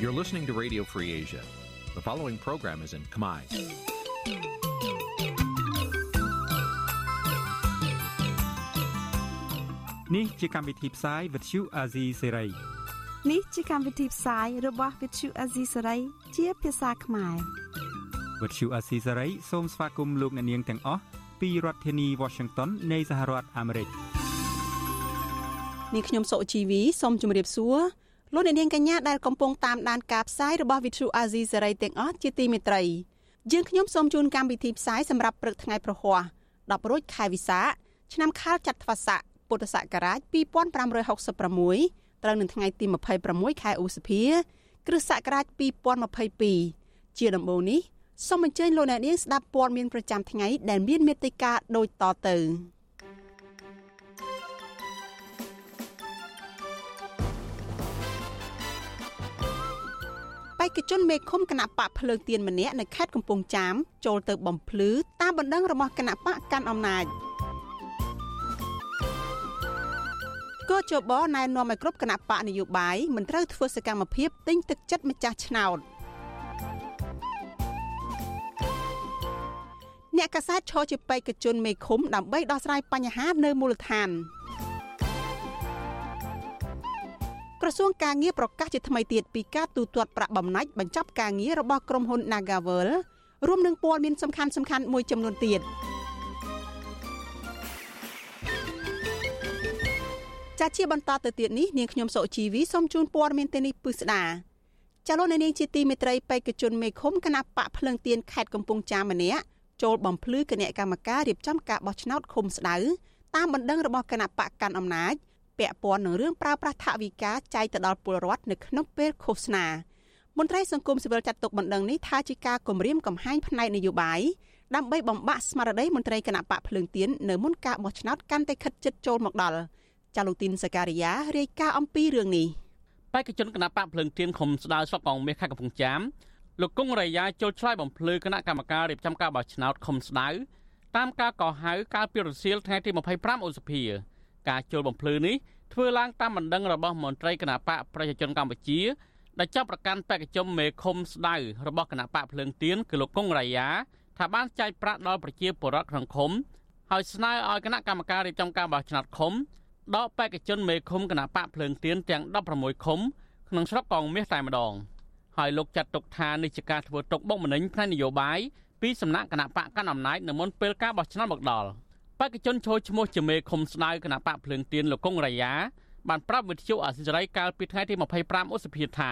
You're listening to Radio Free Asia. The following program is in Khmer. នេះជាកម្មវិធីផ្សាយ Vuthu Azizi Serai នេះជាកម្មវិធីផ្សាយរបស់ Vuthu Azizi Serai ជាភាសាខ្មែរ Vuthu Azizi Serai សូមស្វាគមន៍លោកអ្នកនាងទាំងអស់ពីរដ្ឋធានី Washington នៃសហរដ្ឋអាមេរិកនាងខ្ញុំសុជីវីសូមជម្រាបសួរ លោកអ្នកនាងកញ្ញាដែលកំពុងតាមដានការផ្សាយរបស់ Vuthu Azizi Serai ទាំងអស់ជាទីមេត្រីយើងខ្ញុំសូមជូនកម្មវិធីផ្សាយសម្រាប់ព្រឹកថ្ងៃប្រហ័ស10រោចខែវិសាខឆ្នាំខាលចត្វាស័កពុទ្ធសករាជ2566ត្រូវនៅថ្ងៃទី26ខែឧសភា គ្រិស្តសករាជ2022ជាដំបូងនេះសូមអញ្ជើញលោកអ្នកនាងស្ដាប់ព័ត៌មានប្រចាំថ្ងៃដែលមានមេត្តាដូចតទៅ បេក្ខជនមេឃុំគណៈបកភ្លើងទៀនម្នាក់នៅខេត្តកំពង់ចាមចូលទៅបំភ្លឺតាមបណ្ដឹងរបស់គណៈបកកាន់អំណាចកោជបណែនាំឲ្យគ្រប់គណៈបកនយោបាយមិនត្រូវធ្វើសកម្មភាពទិញទឹកចិត្តម្ចាស់ឆ្នោតអ្នកកាសែតឈរជាបេក្ខជនមេឃុំដើម្បីដោះស្រាយបញ្ហានៅមូលដ្ឋាន ក្រសួងការងារប្រកាសជាថ្មីទៀតពីការទូទាត់ប្រាក់បំណាច់បញ្ចប់ការងាររបស់ក្រុមហ៊ុន Nagavel រួមនឹងព័ត៌មានសំខាន់ៗមួយចំនួនទៀត។ចាជាបន្តទៅទៀតនេះនាងខ្ញុំសុជីវីសូមជូនព័ត៌មានទៅនេះពិស្ដាចាលោកនាងជាទីមេត្រីបេក្ខជនមេឃុំគណៈបកភ្លឹងទៀនខេត្តកំពង់ចាមម្នាក់ចូលបំភ្លឺគណៈកម្មការរៀបចំការបោះឆ្នោតឃុំស្ដៅតាមបណ្ដឹងរបស់គណៈបកកាន់អំណាច ពាក់ព័ន្ធនឹងរឿងប្រើប្រាស់ថវិកាចែកទៅដល់ពលរដ្ឋនៅក្នុងពេលឃោសនាមន្ត្រីសង្គមស៊ីវិលចាត់ទុកបណ្ដឹងនេះថាជាការគម្រាមកំហែងផ្នែកនយោបាយដើម្បីបំបាក់ស្មារតីមន្ត្រីគណៈបកភ្លើងទៀននៅមុនការបោះឆ្នោតកាន់តែខិតជិតចូលមកដល់ចាលូទីនសការីយ៉ារាយការណ៍អំពីរឿងនេះបេក្ខជនគណៈបកភ្លើងទៀនខុំស្ដៅស្រុកកងមាសខេត្តកំពង់ចាមលោកគង់រៃយ៉ាចូលឆ្លើយបំភ្លឺគណៈកម្មការរៀបចំការបោះឆ្នោតខុំស្ដៅតាមការកោះហៅកាលពីរសៀលថ្ងៃទី25ឧសភា ការចូលបំភ្លឺនេះធ្វើឡើងតាមបណ្ដឹងរបស់មន្ត្រីគណៈបកប្រជាជនកម្ពុជាដែលចាប់ប្រកាន់បេក្ខជនមេឃុំស្ដៅរបស់គណៈបកភ្លើងទៀនគឺលោកគង់រៃយ៉ាថាបានចែកប្រាក់ដល់ប្រជាពលរដ្ឋក្នុងឃុំហើយស្នើឲ្យគណៈកម្មការរៀបចំការបោះឆ្នោតឃុំដកបេក្ខជនមេឃុំគណៈបកភ្លើងទៀនទាំង16ឃុំក្នុងស្រុកកងមាសតែម្ដងហើយលោកចាត់ទុកថានេះជាការធ្វើទុកបុកម្នេញផ្នែកនយោបាយពីសំណាក់គណៈបកកាន់អំណាចនៅមុនពេលការបោះឆ្នោតមកដល់ បេក្ខជនចូលឈ្មោះជាមេឃុំស្ដៅគណៈបកភ្លើងទៀនលោកកុងរាយាបានប្រាប់វិទ្យុអសិរ័យកាលពីថ្ងៃទី25ឧសភាថា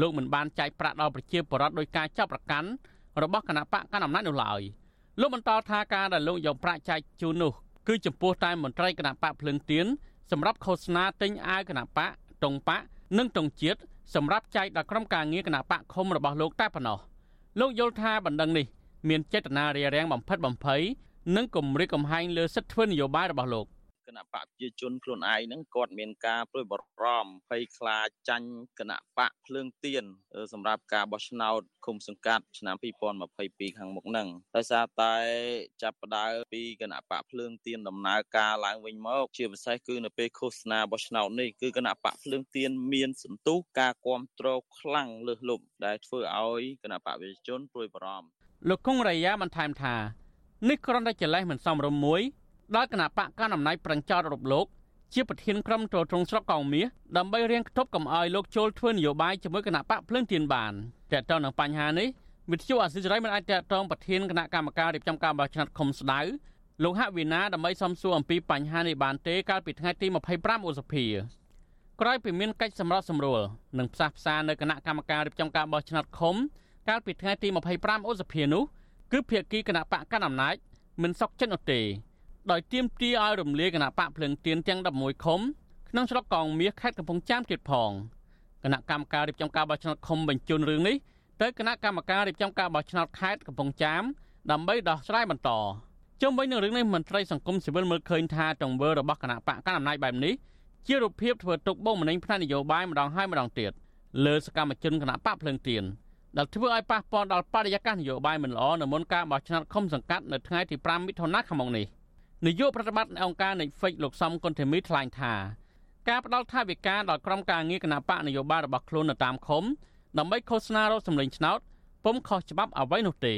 លោកមិនបានចែកប្រាក់ដល់ប្រជាពលរដ្ឋដោយការចាប់ប្រកាន់របស់គណៈបកកាន់អំណាចនោះឡើយលោកបន្តថាការដែលលោកយកប្រាក់ចែកជូននោះគឺចំពោះតែមន្ត្រីគណៈបកភ្លឹងទៀនសម្រាប់ឃោសនាទិញអាវគណៈបកតុងបកនិងតុងជាតិសម្រាប់ចែកដល់ក្រុមការងារគណៈបកឃុំរបស់លោកតែប៉ុណ្ណោះលោកយល់ថាបណ្ដឹងនេះមានចេតនារារាំងបំផិតបំភ័យ និងគំរាមកំហែងលើសិទ្ធិធ្វើនយោបាយរបស់លោកគណៈបកប្រជាជនខ្លួនឯងហ្នឹងគាត់មានការព្រួយបារម្ភភ័យខ្លាចចាញ់គណៈបកភ្លើងទៀនសម្រាប់ការបោះឆ្នោតឃុំសង្កាត់ឆ្នាំ2022ខាងមុខហ្នឹងដោយសារតែចាប់ផ្ដើមពីគណៈបកភ្លើងទៀនដំណើរការឡើងវិញមក ជាពិសេសគឺនៅពេលឃោសនាបោះឆ្នោតនេះគឺគណៈបកភ្លើងទៀនមានសន្ទុះការគ្រប់គ្រងខ្លាំងលើសលប់ដែលធ្វើឲ្យគណៈបកប្រជាជនព្រួយបារម្ភលោកគង់រាយាបន្ថែមថា នេះគ្រាន់តែជាលេសមិនសមរម្យមួយដល់គណៈបកកណ្ដាលអំណាចប្រឹងចោតរំលោភជាប្រធានក្រុមត្រួតត្រងស្រុកកងមាសដើម្បីរៀងគប់កំអយលោកចូលធ្វើនយោបាយជាមួយគណៈបកភ្លើងទៀនបានតើតើនឹងបញ្ហានេះវិទ្យុអាស៊ីសេរីមិនអាចតតងប្រធានគណៈកម្មការរៀបចំការបោះឆ្នោតឃុំស្ដៅលោកហាក់វិណាដើម្បីសំសួរអំពីបញ្ហានេះបានទេកាលពីថ្ងៃទី25ឧសភាក្រោយពីមានកិច្ចសម្របសម្រួលនិងផ្សះផ្សានៅគណៈកម្មការរៀបចំការបោះឆ្នោតឃុំកាលពីថ្ងៃទី25ឧសភានោះ គឺភាគីគណៈបកកណ្ដាលអំណាចមិនសុខចិត្តនោះទេដោយទាមទារឲ្យរំលាយគណៈបកភ្លឹងទៀនទាំង11ឃុំក្នុងស្រុកកងមាសខេត្តកំពង់ចាមទៀតផងគណៈកម្មការរៀបចំការបោះឆ្នោតឃុំបញ្ជូនរឿងនេះទៅគណៈកម្មការរៀបចំការបោះឆ្នោតខេត្តកំពង់ចាមដើម្បីដោះស្រាយបន្តជុំវិញនឹងរឿងនេះមន្ត្រីសង្គមស៊ីវិលមើលឃើញថាទង្វើរបស់គណៈបកកណ្ដាលអំណាចបែបនេះជារូបភាពធ្វើទុកបុកម្នេញផ្នែកនយោបាយម្ដងហើយម្ដងទៀតលើសកម្មជនគណៈបកភ្លឹងទៀន ដែលធ្វើឲ្យប៉ះពាល់ដល់បរិយាកាសនយោបាយមិនល្អនៅមុនការបោះឆ្នោតឃុំសង្កាត់នៅថ្ងៃទី5មិថុនាខាងមុខនេះនាយកប្រតិបត្តិអង្គការ Netflix លោកសំគុណធីមីថ្លែងថាការផ្ដល់ថវិកាដល់ក្រុមការងារគណៈបកនយោបាយរបស់ខ្លួននៅតាមឃុំដើម្បីឃោសនារកសម្លេងឆ្នោតពុំខុសច្បាប់អ្វីនោះទេ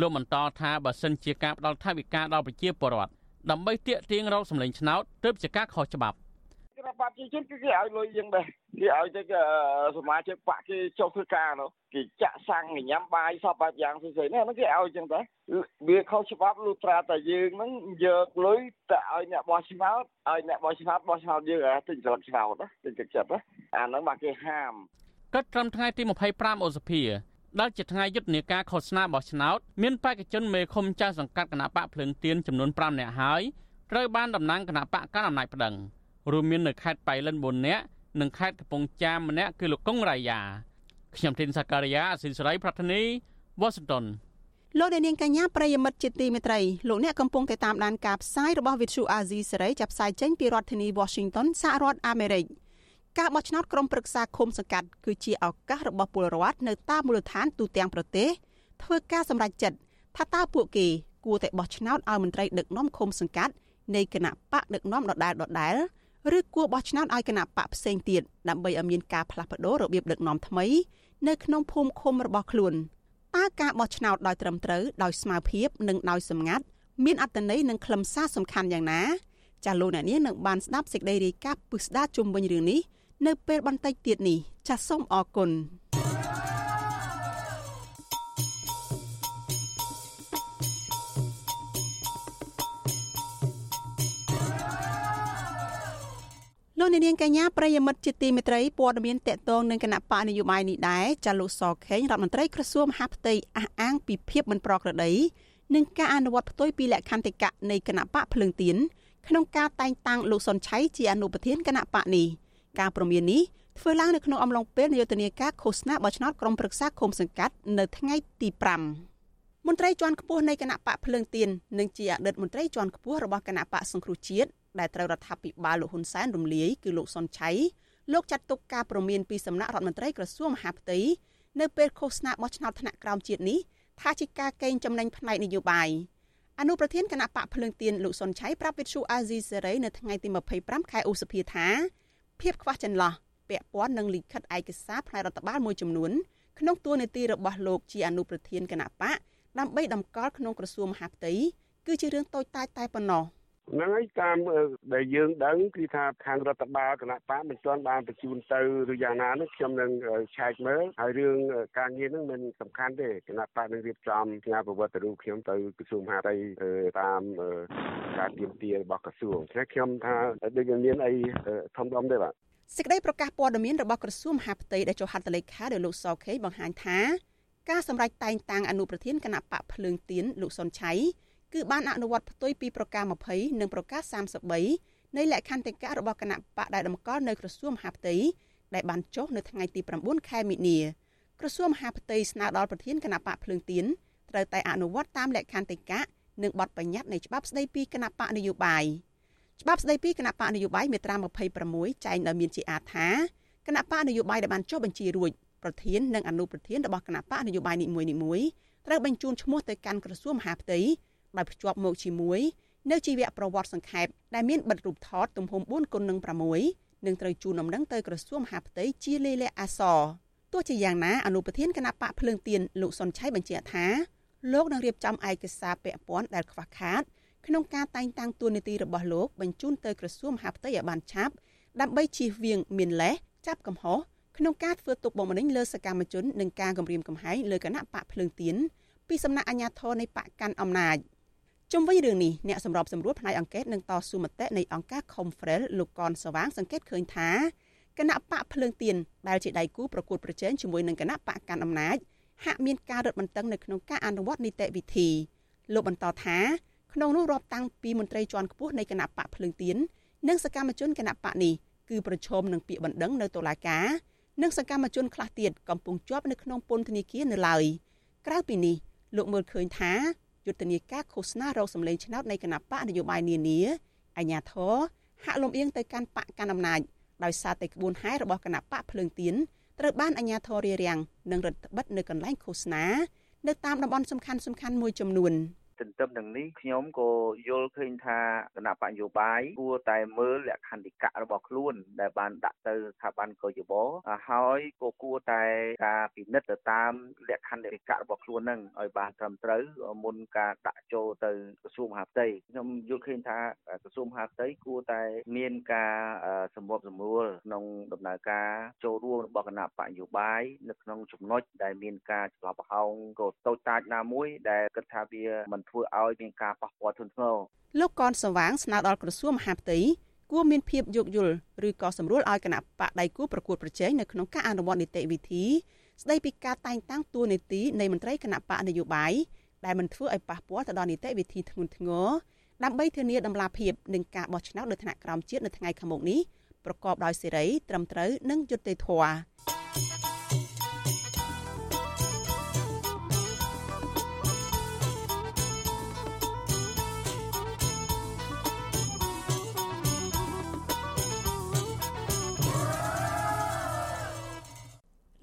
លោកបន្តថាបើសិនជាការផ្ដល់ថវិកាដល់ប្រជាពលរដ្ឋដើម្បីទាក់ទាញរកសម្លេងឆ្នោតទើបជាការខុសច្បាប់ គណៈបព្វជិជនគឺគេឲ្យលុយយើងដែរគេឲ្យទៅសមាជិកបកគេចុះធ្វើការនោះគេចាក់សាំងញ៉ាំបាយសពបែបយ៉ាងផ្សេងៗនេះហ្នឹងគេឲ្យចឹងដែរវាខុសច្បាប់លុត្រាតែយើងហ្នឹងយកលុយទៅឲ្យអ្នកបោះឆ្នោតឲ្យអ្នកបោះឆ្នោតបោះឆ្នោតយើងអាទិញស្លឹកឆ្នោតណាទិញទឹកចិត្តណាអាហ្នឹងមកគេហាមគិតត្រឹមថ្ងៃទី25ឧសភាដែលជាថ្ងៃយុទ្ធនាការឃោសនាបោះឆ្នោតមានបេក្ខជនមេឃុំចាស់សង្កាត់គណៈបកភ្លើងទៀនចំនួន5នាក់ហើយត្រូវបានតំណាងគណៈបកកណ្ដាលអំណាចប្តឹង រួមមាននៅខេត្តបៃលិន4នាក់និងខេត្តកំពង់ចាមម្នាក់គឺលោកកុងរាយាខ្ញុំធីនសាការីយ៉ាអសិលសរៃប្រធានីវ៉ាស៊ីនតោនលោកអ្នកនាងកញ្ញាប្រិយមិត្តជាទីមេត្រីលោកអ្នកកំពុងតែតាមដានការផ្សាយរបស់ Vithu Azizi សេរីចាប់ផ្សាយចេញពីរដ្ឋធានី Washington សហរដ្ឋអាមេរិកការបោះឆ្នោតក្រុមប្រឹក្សាឃុំសង្កាត់គឺជាឱកាសរបស់ពលរដ្ឋនៅតាមមូលដ្ឋានទូទាំងប្រទេសធ្វើការសម្រេចចិត្តថាតើពួកគេគួរតែបោះឆ្នោតឲ្យមន្ត្រីដឹកនាំឃុំសង្កាត់នៃគណៈបកដឹកនាំដដែលដដែល ឬគួរបោះឆ្នោតឲ្យគណៈបកផ្សេងទៀតដើម្បីឲ្យមានការផ្លាស់ប្ដូររបៀបដឹកនាំថ្មី នៅក្នុងភូមិឃុំរបស់ខ្លួនតើការបោះឆ្នោតដោយត្រឹមត្រូវដោយស្មារភាពនិងដោយសម្ងាត់មានអត្ថន័យនិងខ្លឹមសារសំខាន់យ៉ាងណាចាលោកអ្នកនាងនឹងបានស្ដាប់សេចក្តីរាយការណ៍ពិស្ដារជុំវិញរឿងនេះនៅពេលបន្តិចទៀតនេះចាសសូមអរគុណ លោកនាងកញ្ញាប្រិយមិត្តជាទីមេត្រីព័ត៌មានតកតងនឹងគណៈបកនយោបាយនេះដែរចាលោកសខេងរដ្ឋមន្ត្រីក្រសួងមហាផ្ទៃអះអាងពីភាពមិនប្រក្រតីនឹងការអនុវត្តផ្ទុយពីលក្ខន្តិកៈនៃគណៈបកភ្លើងទៀនក្នុងការតែងតាំងលោកសុនឆៃជាអនុប្រធានគណៈបកនេះការព្រមាននេះធ្វើឡើងនៅក្នុងអំឡុងពេលនយោបាយការឃោសនាបោះឆ្នោតក្រុមប្រឹក្សាឃុំសង្កាត់នៅថ្ងៃទី5មន្ត្រីជាន់ខ្ពស់នៃគណៈបកភ្លើងទៀននិងជាអតីតមន្ត្រីជាន់ខ្ពស់របស់គណៈបកសង្គ្រោះជាតិ ដែលត្រូវរដ្ឋាភិបាលលោកហ៊ុនសែនរំលាយគឺលោកសុនឆៃលោកចាត់ទុកការប្រមានពីសំណាក់រដ្ឋមន្ត្រីក្រសួងមហាផ្ទៃនៅពេលឃោសនាបោះឆ្នោតថ្នាក់ក្រោមជាតិនេះថាជាការកេងចំណេញផ្នែកនយោបាយអនុប្រធានគណៈបកភ្លើងទៀនលោកសុនឆៃប្រាប់វិទ្យុអាស៊ីសេរីនៅថ្ងៃទី25ខែឧសភាថាភាពខ្វះចន្លោះពាក់ព័ន្ធនឹងលិខិតឯកសារផ្នែករដ្ឋបាលមួយចំនួនក្នុងតួនាទីរបស់លោកជាអនុប្រធានគណៈបកដើម្បីតម្កល់ក្នុងក្រសួងមហាផ្ទៃគឺជារឿងតូចតាចតែប៉ុណ្ណោះ ហ្នឹងហើយតាមដែលយើងដឹងគឺថាខាងរដ្ឋបាលគណៈបកមិនទាន់បានបញ្ជូនទៅឬយ៉ាងណានោះខ្ញុំនឹងឆែកមើលហើយរឿងការងារហ្នឹងមិនសំខាន់ទេគណៈបកនឹងរៀបចំផ្ញើប្រវត្តិរូបខ្ញុំទៅក្រសួងមហាផ្ទៃតាមការទៀមទារបស់ក្រសួងតែខ្ញុំថាដូចមានអីធំដុំទេបាទសេចក្តីប្រកាសព័ត៌មានរបស់ក្រសួងមហាផ្ទៃដែលចុះហត្ថលេខាដោយលោកសខេបង្ហាញថាការសម្រេចតែងតាំងអនុប្រធានគណៈបកភ្លើងទៀនលោកសុនឆៃ គឺបានអនុវត្តផ្ទុយពីប្រកាស20និងប្រកាស33នៃលក្ខន្តិកៈរបស់គណៈបកដែលតម្កល់នៅក្រសួងមហាផ្ទៃដែលបានចុះនៅថ្ងៃទី9ខែមិនិនាក្រសួងមហាផ្ទៃស្នើដល់ប្រធានគណៈបកភ្លើងទៀនត្រូវតែអនុវត្តតាមលក្ខន្តិកៈនិងបទបញ្ញត្តិនៃច្បាប់ស្តីពីគណៈបកនយោបាយច្បាប់ស្តីពីគណៈបកនយោបាយមាត្រា26ចែងដោយមានជាអាថាគណៈបកនយោបាយដែលបានចុះបញ្ជីរួចប្រធាននិងអនុប្រធានរបស់គណៈបកនយោបាយនីមួយៗត្រូវបញ្ជូនឈ្មោះទៅកាន់ក្រសួងមហាផ្ទៃ ដោយភ្ជាប់មកជាមួយនៅជីវប្រវត្តិសង្ខេបដែលមានបិទរូបថតទំហំ4គុណនឹង6នឹងត្រូវជូនដំណឹងទៅក្រសួងមហាផ្ទៃជាលេខអសរទោះជាយ៉ាងណាអនុប្រធានគណៈបកភ្លើងទៀនលោកសុនឆៃបញ្ជាក់ថាលោកនឹងរៀបចំឯកសារពាក់ព័ន្ធដែលខ្វះខាតក្នុងការតែងតាំងតួនាទីរបស់លោកបញ្ជូនទៅក្រសួងមហាផ្ទៃឲ្យបានឆាប់ដើម្បីជៀសវាងមានលេសចាប់កំហុសក្នុងការធ្វើទុកបុកម្នេញលើសកម្មជននិងការគំរាមកំហែងលើគណៈបកភ្លើងទៀនពីសំណាក់អាជ្ញាធរនៃបកកាន់អំណាច។ ជុំវិញរឿងនេះអ្នកសម្របសម្រួលផ្នែកអង្កេតនឹងតស៊ូមតិនៃអង្គការ Confrel លោកកនសវាងសង្កេតឃើញថាគណៈបកភ្លើងទៀនដែលជាដៃគូប្រកួតប្រជែងជាមួយនឹងគណៈបកកាន់អំណាចហាក់មានការរឹតបន្តឹងនៅក្នុងការអនុវត្តនីតិវិធីលោកបន្តថាក្នុងនោះរាប់តាំងពីមន្ត្រីជាន់ខ្ពស់នៃគណៈបកភ្លើងទៀននិងសកម្មជនគណៈបកនេះគឺប្រឈមនឹងពាក្យបណ្ដឹងនៅតុលាការនិងសកម្មជនខ្លះទៀតកំពុងជាប់នៅក្នុងពន្ធនាគារនៅឡើយក្រៅពីនេះលោកមើលឃើញថា យុទ្ធនាការឃោសនារោគសម្លេងឆ្នោតនៃគណៈបកនយោបាយនានាអាញាធរហាក់លំអៀងទៅកាន់បកកាន់អំណាចដោយសារតែក្បួនហែរបស់គណៈបកភ្លើងទៀនត្រូវបានអាញាធររារាំងនិងរដ្ឋបិទនៅកន្លែងឃោសនានៅតាមតំបន់សំខាន់សំខាន់មួយចំនួន ទន្ទឹមនឹងនេះខ្ញុំក៏យល់ឃើញថាគណៈបញ្ញោបាយគួរតែមើលលក្ខន្តិកៈរបស់ខ្លួន ដែលបានដាក់ទៅស្ថាប័នកយបហើយក៏គួរតែការពិនិត្យទៅតាមលក្ខន្តិកៈរបស់ខ្លួននឹងឲ្យបានត្រឹមត្រូវមុនការដាក់ចូលទៅក្រសួងមហាផ្ទៃខ្ញុំយល់ឃើញថាក្រសួងមហាផ្ទៃគួរតែមានការសម្របសម្រួលក្នុងដំណើរការចូលរួមរបស់គណៈបញ្ញោបាយនៅក្នុងចំណុចដែលមានការច្រឡំប្រហោងក៏តូចតាចណាមួយដែលគិតថាវាមិនធ្វើឲ្យមានការប៉ះពាល់ធ្ងន់ធ្ងរលោកកនសវាងស្នើដល់ក្រសួងមហាផ្ទៃគួរមានភាពយោគយល់ឬក៏សម្រួលឲ្យគណៈបកដៃគូប្រកួតប្រជែងនៅក្នុងការអនុវត្តនីតិវិធីស្ដីពីការតែងតាំងតួនាទីនៃមន្ត្រីគណៈបកនយោបាយដែលមិនធ្វើឲ្យប៉ះពាល់ទៅដល់នីតិវិធីធ្ងន់ធ្ងរដើម្បីធានាដំណាភាពនឹងការបោះឆ្នោតនៅថ្នាក់ក្រោមជាតិនៅថ្ងៃខាងមុខនេះប្រកបដោយសេរីត្រឹមត្រូវនិងយុត្តិធម៌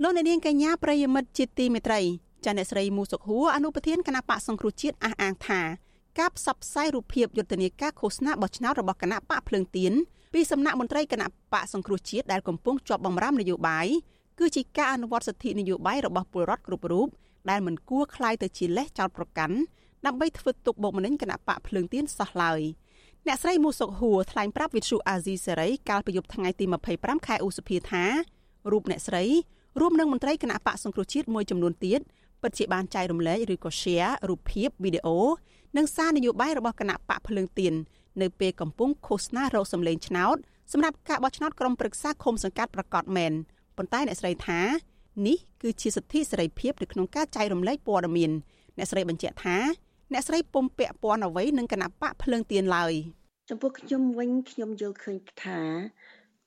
លោកអ្នកនាងកញ្ញាប្រិយមិត្តជាទីមេត្រីចាអ្នកស្រីមូសុខហួរអនុប្រធានគណៈបកសង្គ្រោះជាតិអះអាងថាការផ្សព្វផ្សាយរូបភាពយុទ្ធនាការឃោសនាបោះឆ្នោតរបស់គណៈបកភ្លើងទៀនពីសំណាក់មន្ត្រីគណៈបកសង្គ្រោះជាតិដែលកំពុងជាប់បំរាមនយោបាយគឺជាការអនុវត្តសិទ្ធិនយោបាយរបស់ពលរដ្ឋគ្រប់រូបដែលមិនគួរคล้ายទៅជាលេសចោតប្រកាន់ដើម្បីធ្វើទុកបុកម្នេញគណៈបកភ្លើងទៀនសោះឡើយអ្នកស្រីមូសុកហួរថ្លែងប្រាប់វិទ្យុអាស៊ីសេរីកាលពីយប់ថ្ងៃទី25ខែឧសភាថារូបអ្នកស្រី រួមនឹងមន្ត្រីគណៈបកសង្គ្រោះជាតិមួយចំនួនទៀតពិតជាបានចែករំលែកឬក៏ share រូបភាពវីដេអូនិងសារនយោបាយរបស់គណៈបកភ្លើងទៀននៅពេលកំពុងឃោសនារកសម្លេងឆ្នោតសម្រាប់ការបោះឆ្នោតក្រុមប្រឹក្សាឃុំសង្កាត់ប្រកាសមែនប៉ុន្តែអ្នកស្រីថានេះគឺជាសិទ្ធិសេរីភាពនៅក្នុងការចែករំលែកព័ត៌មានអ្នកស្រីបញ្ជាក់ថាអ្នកស្រីពុំពាក់ព័ន្ធអ្វីនឹងគណៈបកភ្លើងទៀនឡើយចំពោះខ្ញុំវិញខ្ញុំយល់ឃើញថា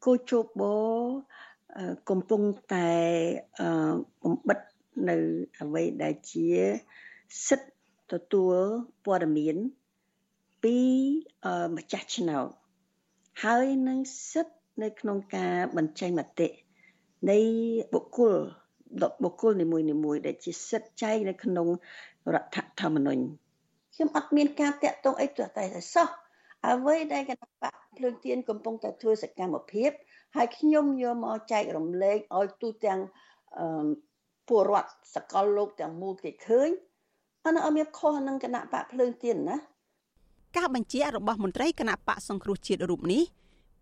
គូជប កំពុងតែបំបិតនៅអ្វីដែលជាសិទ្ធិទទួលព័ត៌មានពីម្ចាស់ឆ្នោតហើយនឹងសិទ្ធិនៅក្នុងការបញ្ចេញមតិនៃបុគ្គលបុគ្គលនីមួយៗដែលជាសិទ្ធិចែងនៅក្នុងរដ្ឋធម្មនុញ្ញខ្ញុំអត់មានការតាក់ទងអីទោះតែសោះអ្វីដែលគណៈបកភ្លើងទៀនកំពុងតែធ្វើសកម្មភាព ហើយខ្ញុំយកមកចែករំលែកឲ្យទូទាំងពលរដ្ឋសកលលោកទាំងមូលគេឃើញអានោះអត់មានខុសនឹងគណៈបកភ្លើងទៀនណាការបញ្ជារបស់មន្ត្រីគណៈបកសង្គ្រោះជាតិរូបនេះ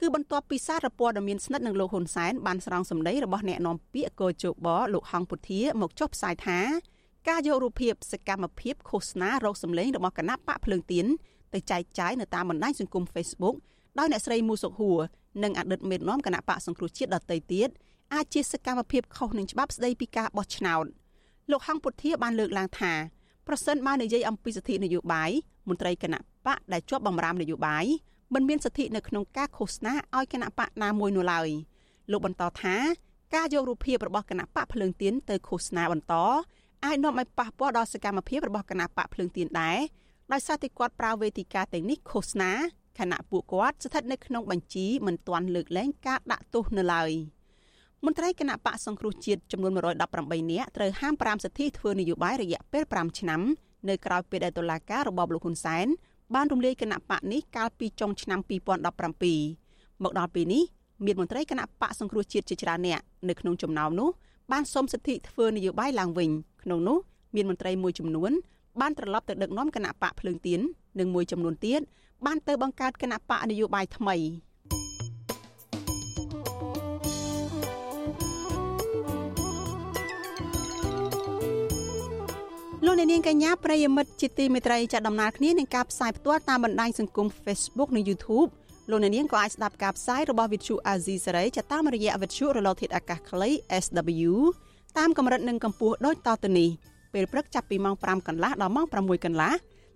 គឺបន្ទាប់ពីសារព័ត៌មានស្និទ្ធនឹងលោកហ៊ុនសែនបានស្រង់សម្ដីរបស់អ្នកនាំពាក្យកោជបលោកហងពុធាមកចុះផ្សាយថាការយករូបភាពសកម្មភាពឃោសនារោគសម្លេងរបស់គណៈបកភ្លើងទៀនទៅចែកចាយនៅតាមបណ្ដាញសង្គម Facebook ដោយអ្នកស្រីមូសុកហួរនិងអតីតមេដឹកនាំគណៈបកសង្គ្រោះជាតិដទៃទៀតអាចជាសកម្មភាពខុសនឹងច្បាប់ស្តីពីការបោះឆ្នោតលោកហងពុធាបានលើកឡើងថាប្រសិនបើនិយាយអំពីសិទ្ធិនយោបាយមន្ត្រីគណៈបកដែលជាប់បំរាមនយោបាយមិនមានសិទ្ធិនៅក្នុងការឃោសនាឲ្យគណៈបកណាមួយនោះឡើយលោកបន្តថាការយករូបភាពរបស់គណៈបកភ្លើងទៀនទៅឃោសនាបន្តអាចនាំឲ្យប៉ះពាល់ដល់សកម្មភាពរបស់គណៈបកភ្លើងទៀនដែរដោយសារតែគាត់ប្រើវេទិកាទាំងនេះឃោសនា ខណៈពួកគាត់ស្ថិតនៅក្នុងបញ្ជីមិនទាន់លើកលែងការដាក់ទោសនៅឡើយមន្ត្រីគណៈបកសង្គ្រោះជាតិចំនួន118នាក់ត្រូវហាម5សិទ្ធិធ្វើនយោបាយរយៈពេល5ឆ្នាំនៅក្រៅពេលដែលតុលាការរបបលោកហ៊ុនសែនបានរំលាយគណៈបកនេះកាលពីចុងឆ្នាំ2017មកដល់ពេលនេះមានមន្ត្រីគណៈបកសង្គ្រោះជាតិជាច្រើនអ្នកនៅក្នុងចំណោមនោះបានសុំសិទ្ធិធ្វើនយោបាយឡើងវិញក្នុងនោះមានមន្ត្រីមួយចំនួនបានត្រឡប់ទៅដឹកនាំគណៈបកភ្លើងទៀននិងមួយចំនួនទៀត បានទៅបង្កើតគណៈបកនយោបាយថ្មីលោកអ្នកនាងកញ្ញាប្រិយមិត្តជាទីមេត្រីចាត់ដំណើរគ្នានឹងការផ្សាយផ្ទាល់តាមបណ្ដាញសង្គម Facebook និង YouTube លោកអ្នកនាងក៏អាចស្ដាប់ការផ្សាយរបស់ Vithu Azizi សេរីចាតាមរយៈ Vithu រលកធាតុអាកាសខ្លី SW តាមកម្រិតនិងកម្ពស់ដូចតទៅនេះពេលព្រឹកចាប់ពីម៉ោង5កន្លះដល់ម៉ោង6កន្លះ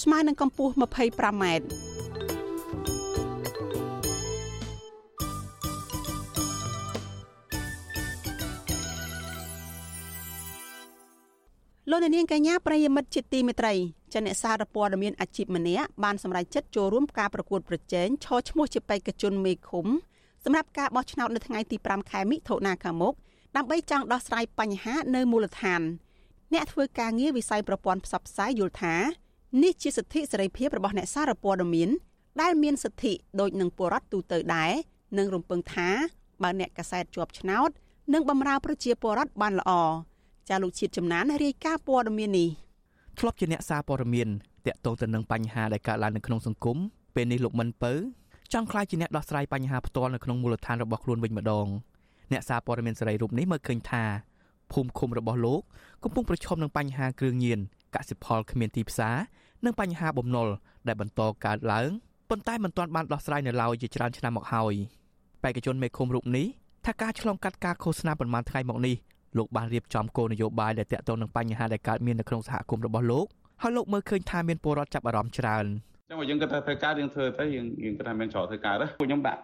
ស្មើនឹងកម្ពស់ 25m លោកនាងកញ្ញាប្រិយមិត្តជាទីមេត្រីចនៈសារព័ត៌មានអាជីពម្នាក់បានសម្រេចចិត្តចូលរួមការប្រកួតប្រជែងឈរឈ្មោះជាបេក្ខជនមេឃុំសម្រាប់ការបោះឆ្នោតនៅថ្ងៃទី5ខែមិថុនាខាងមុខដើម្បីចង់ដោះស្រាយបញ្ហានៅមូលដ្ឋាន អ្នកធ្វើការងារវិស័យប្រព័ន្ធផ្សព្វផ្សាយយល់ថា នេះជាសិទ្ធិសេរីភាពរបស់អ្នកសារព័ត៌មានដែលមានសិទ្ធិដូចនឹងពលរដ្ឋទូទៅដែរនិងរំពឹងថាបើអ្នកកសែតជាប់ឆ្នោតនឹងបម្រើប្រជាពលរដ្ឋបានល្អចាលោកជាតិចំណានរាយការណ៍ព័ត៌មាននេះធ្លាប់ជាអ្នកសារព័ត៌មានតាក់ទងទៅនឹងបញ្ហាដែលកើតឡើងនៅក្នុងសង្គមពេលនេះលោកមិនពៅចង់ខ្លាយជាអ្នកដោះស្រាយបញ្ហាផ្ទាល់នៅក្នុងមូលដ្ឋានរបស់ខ្លួនវិញម្ដងអ្នកសារព័ត៌មានសេរីរូបនេះមើលឃើញថាភូមិឃុំរបស់លោកកំពុងប្រឈមនឹងបញ្ហាគ្រឿងញៀនកសិផលគ្មានទីផ្សារ និងបញ្ហាបំណុលដែលបន្តកើតឡើងប៉ុន្តែមិនទាន់បានដោះស្រាយនៅឡើយជាច្រើនឆ្នាំមកហើយបេក្ខជនមេឃុំរូបនេះថាការឆ្លងកាត់ការឃោសនាប្រមាណថ្ងៃមកនេះលោកបានរៀបចំគោលនយោបាយដែលតាក់ទងនឹងបញ្ហាដែលកើតមាននៅក្នុងសហគមន៍របស់លោកហើយលោកមើលឃើញថាមានពលរដ្ឋចាប់អារម្មណ៍ច្រើន។ ចឹងបើយើងគិតថាធ្វើការយើងធ្វើទៅយើងយើងគិតថាមានច្រើនធ្វើការទៅពួកខ្ញុំដាក់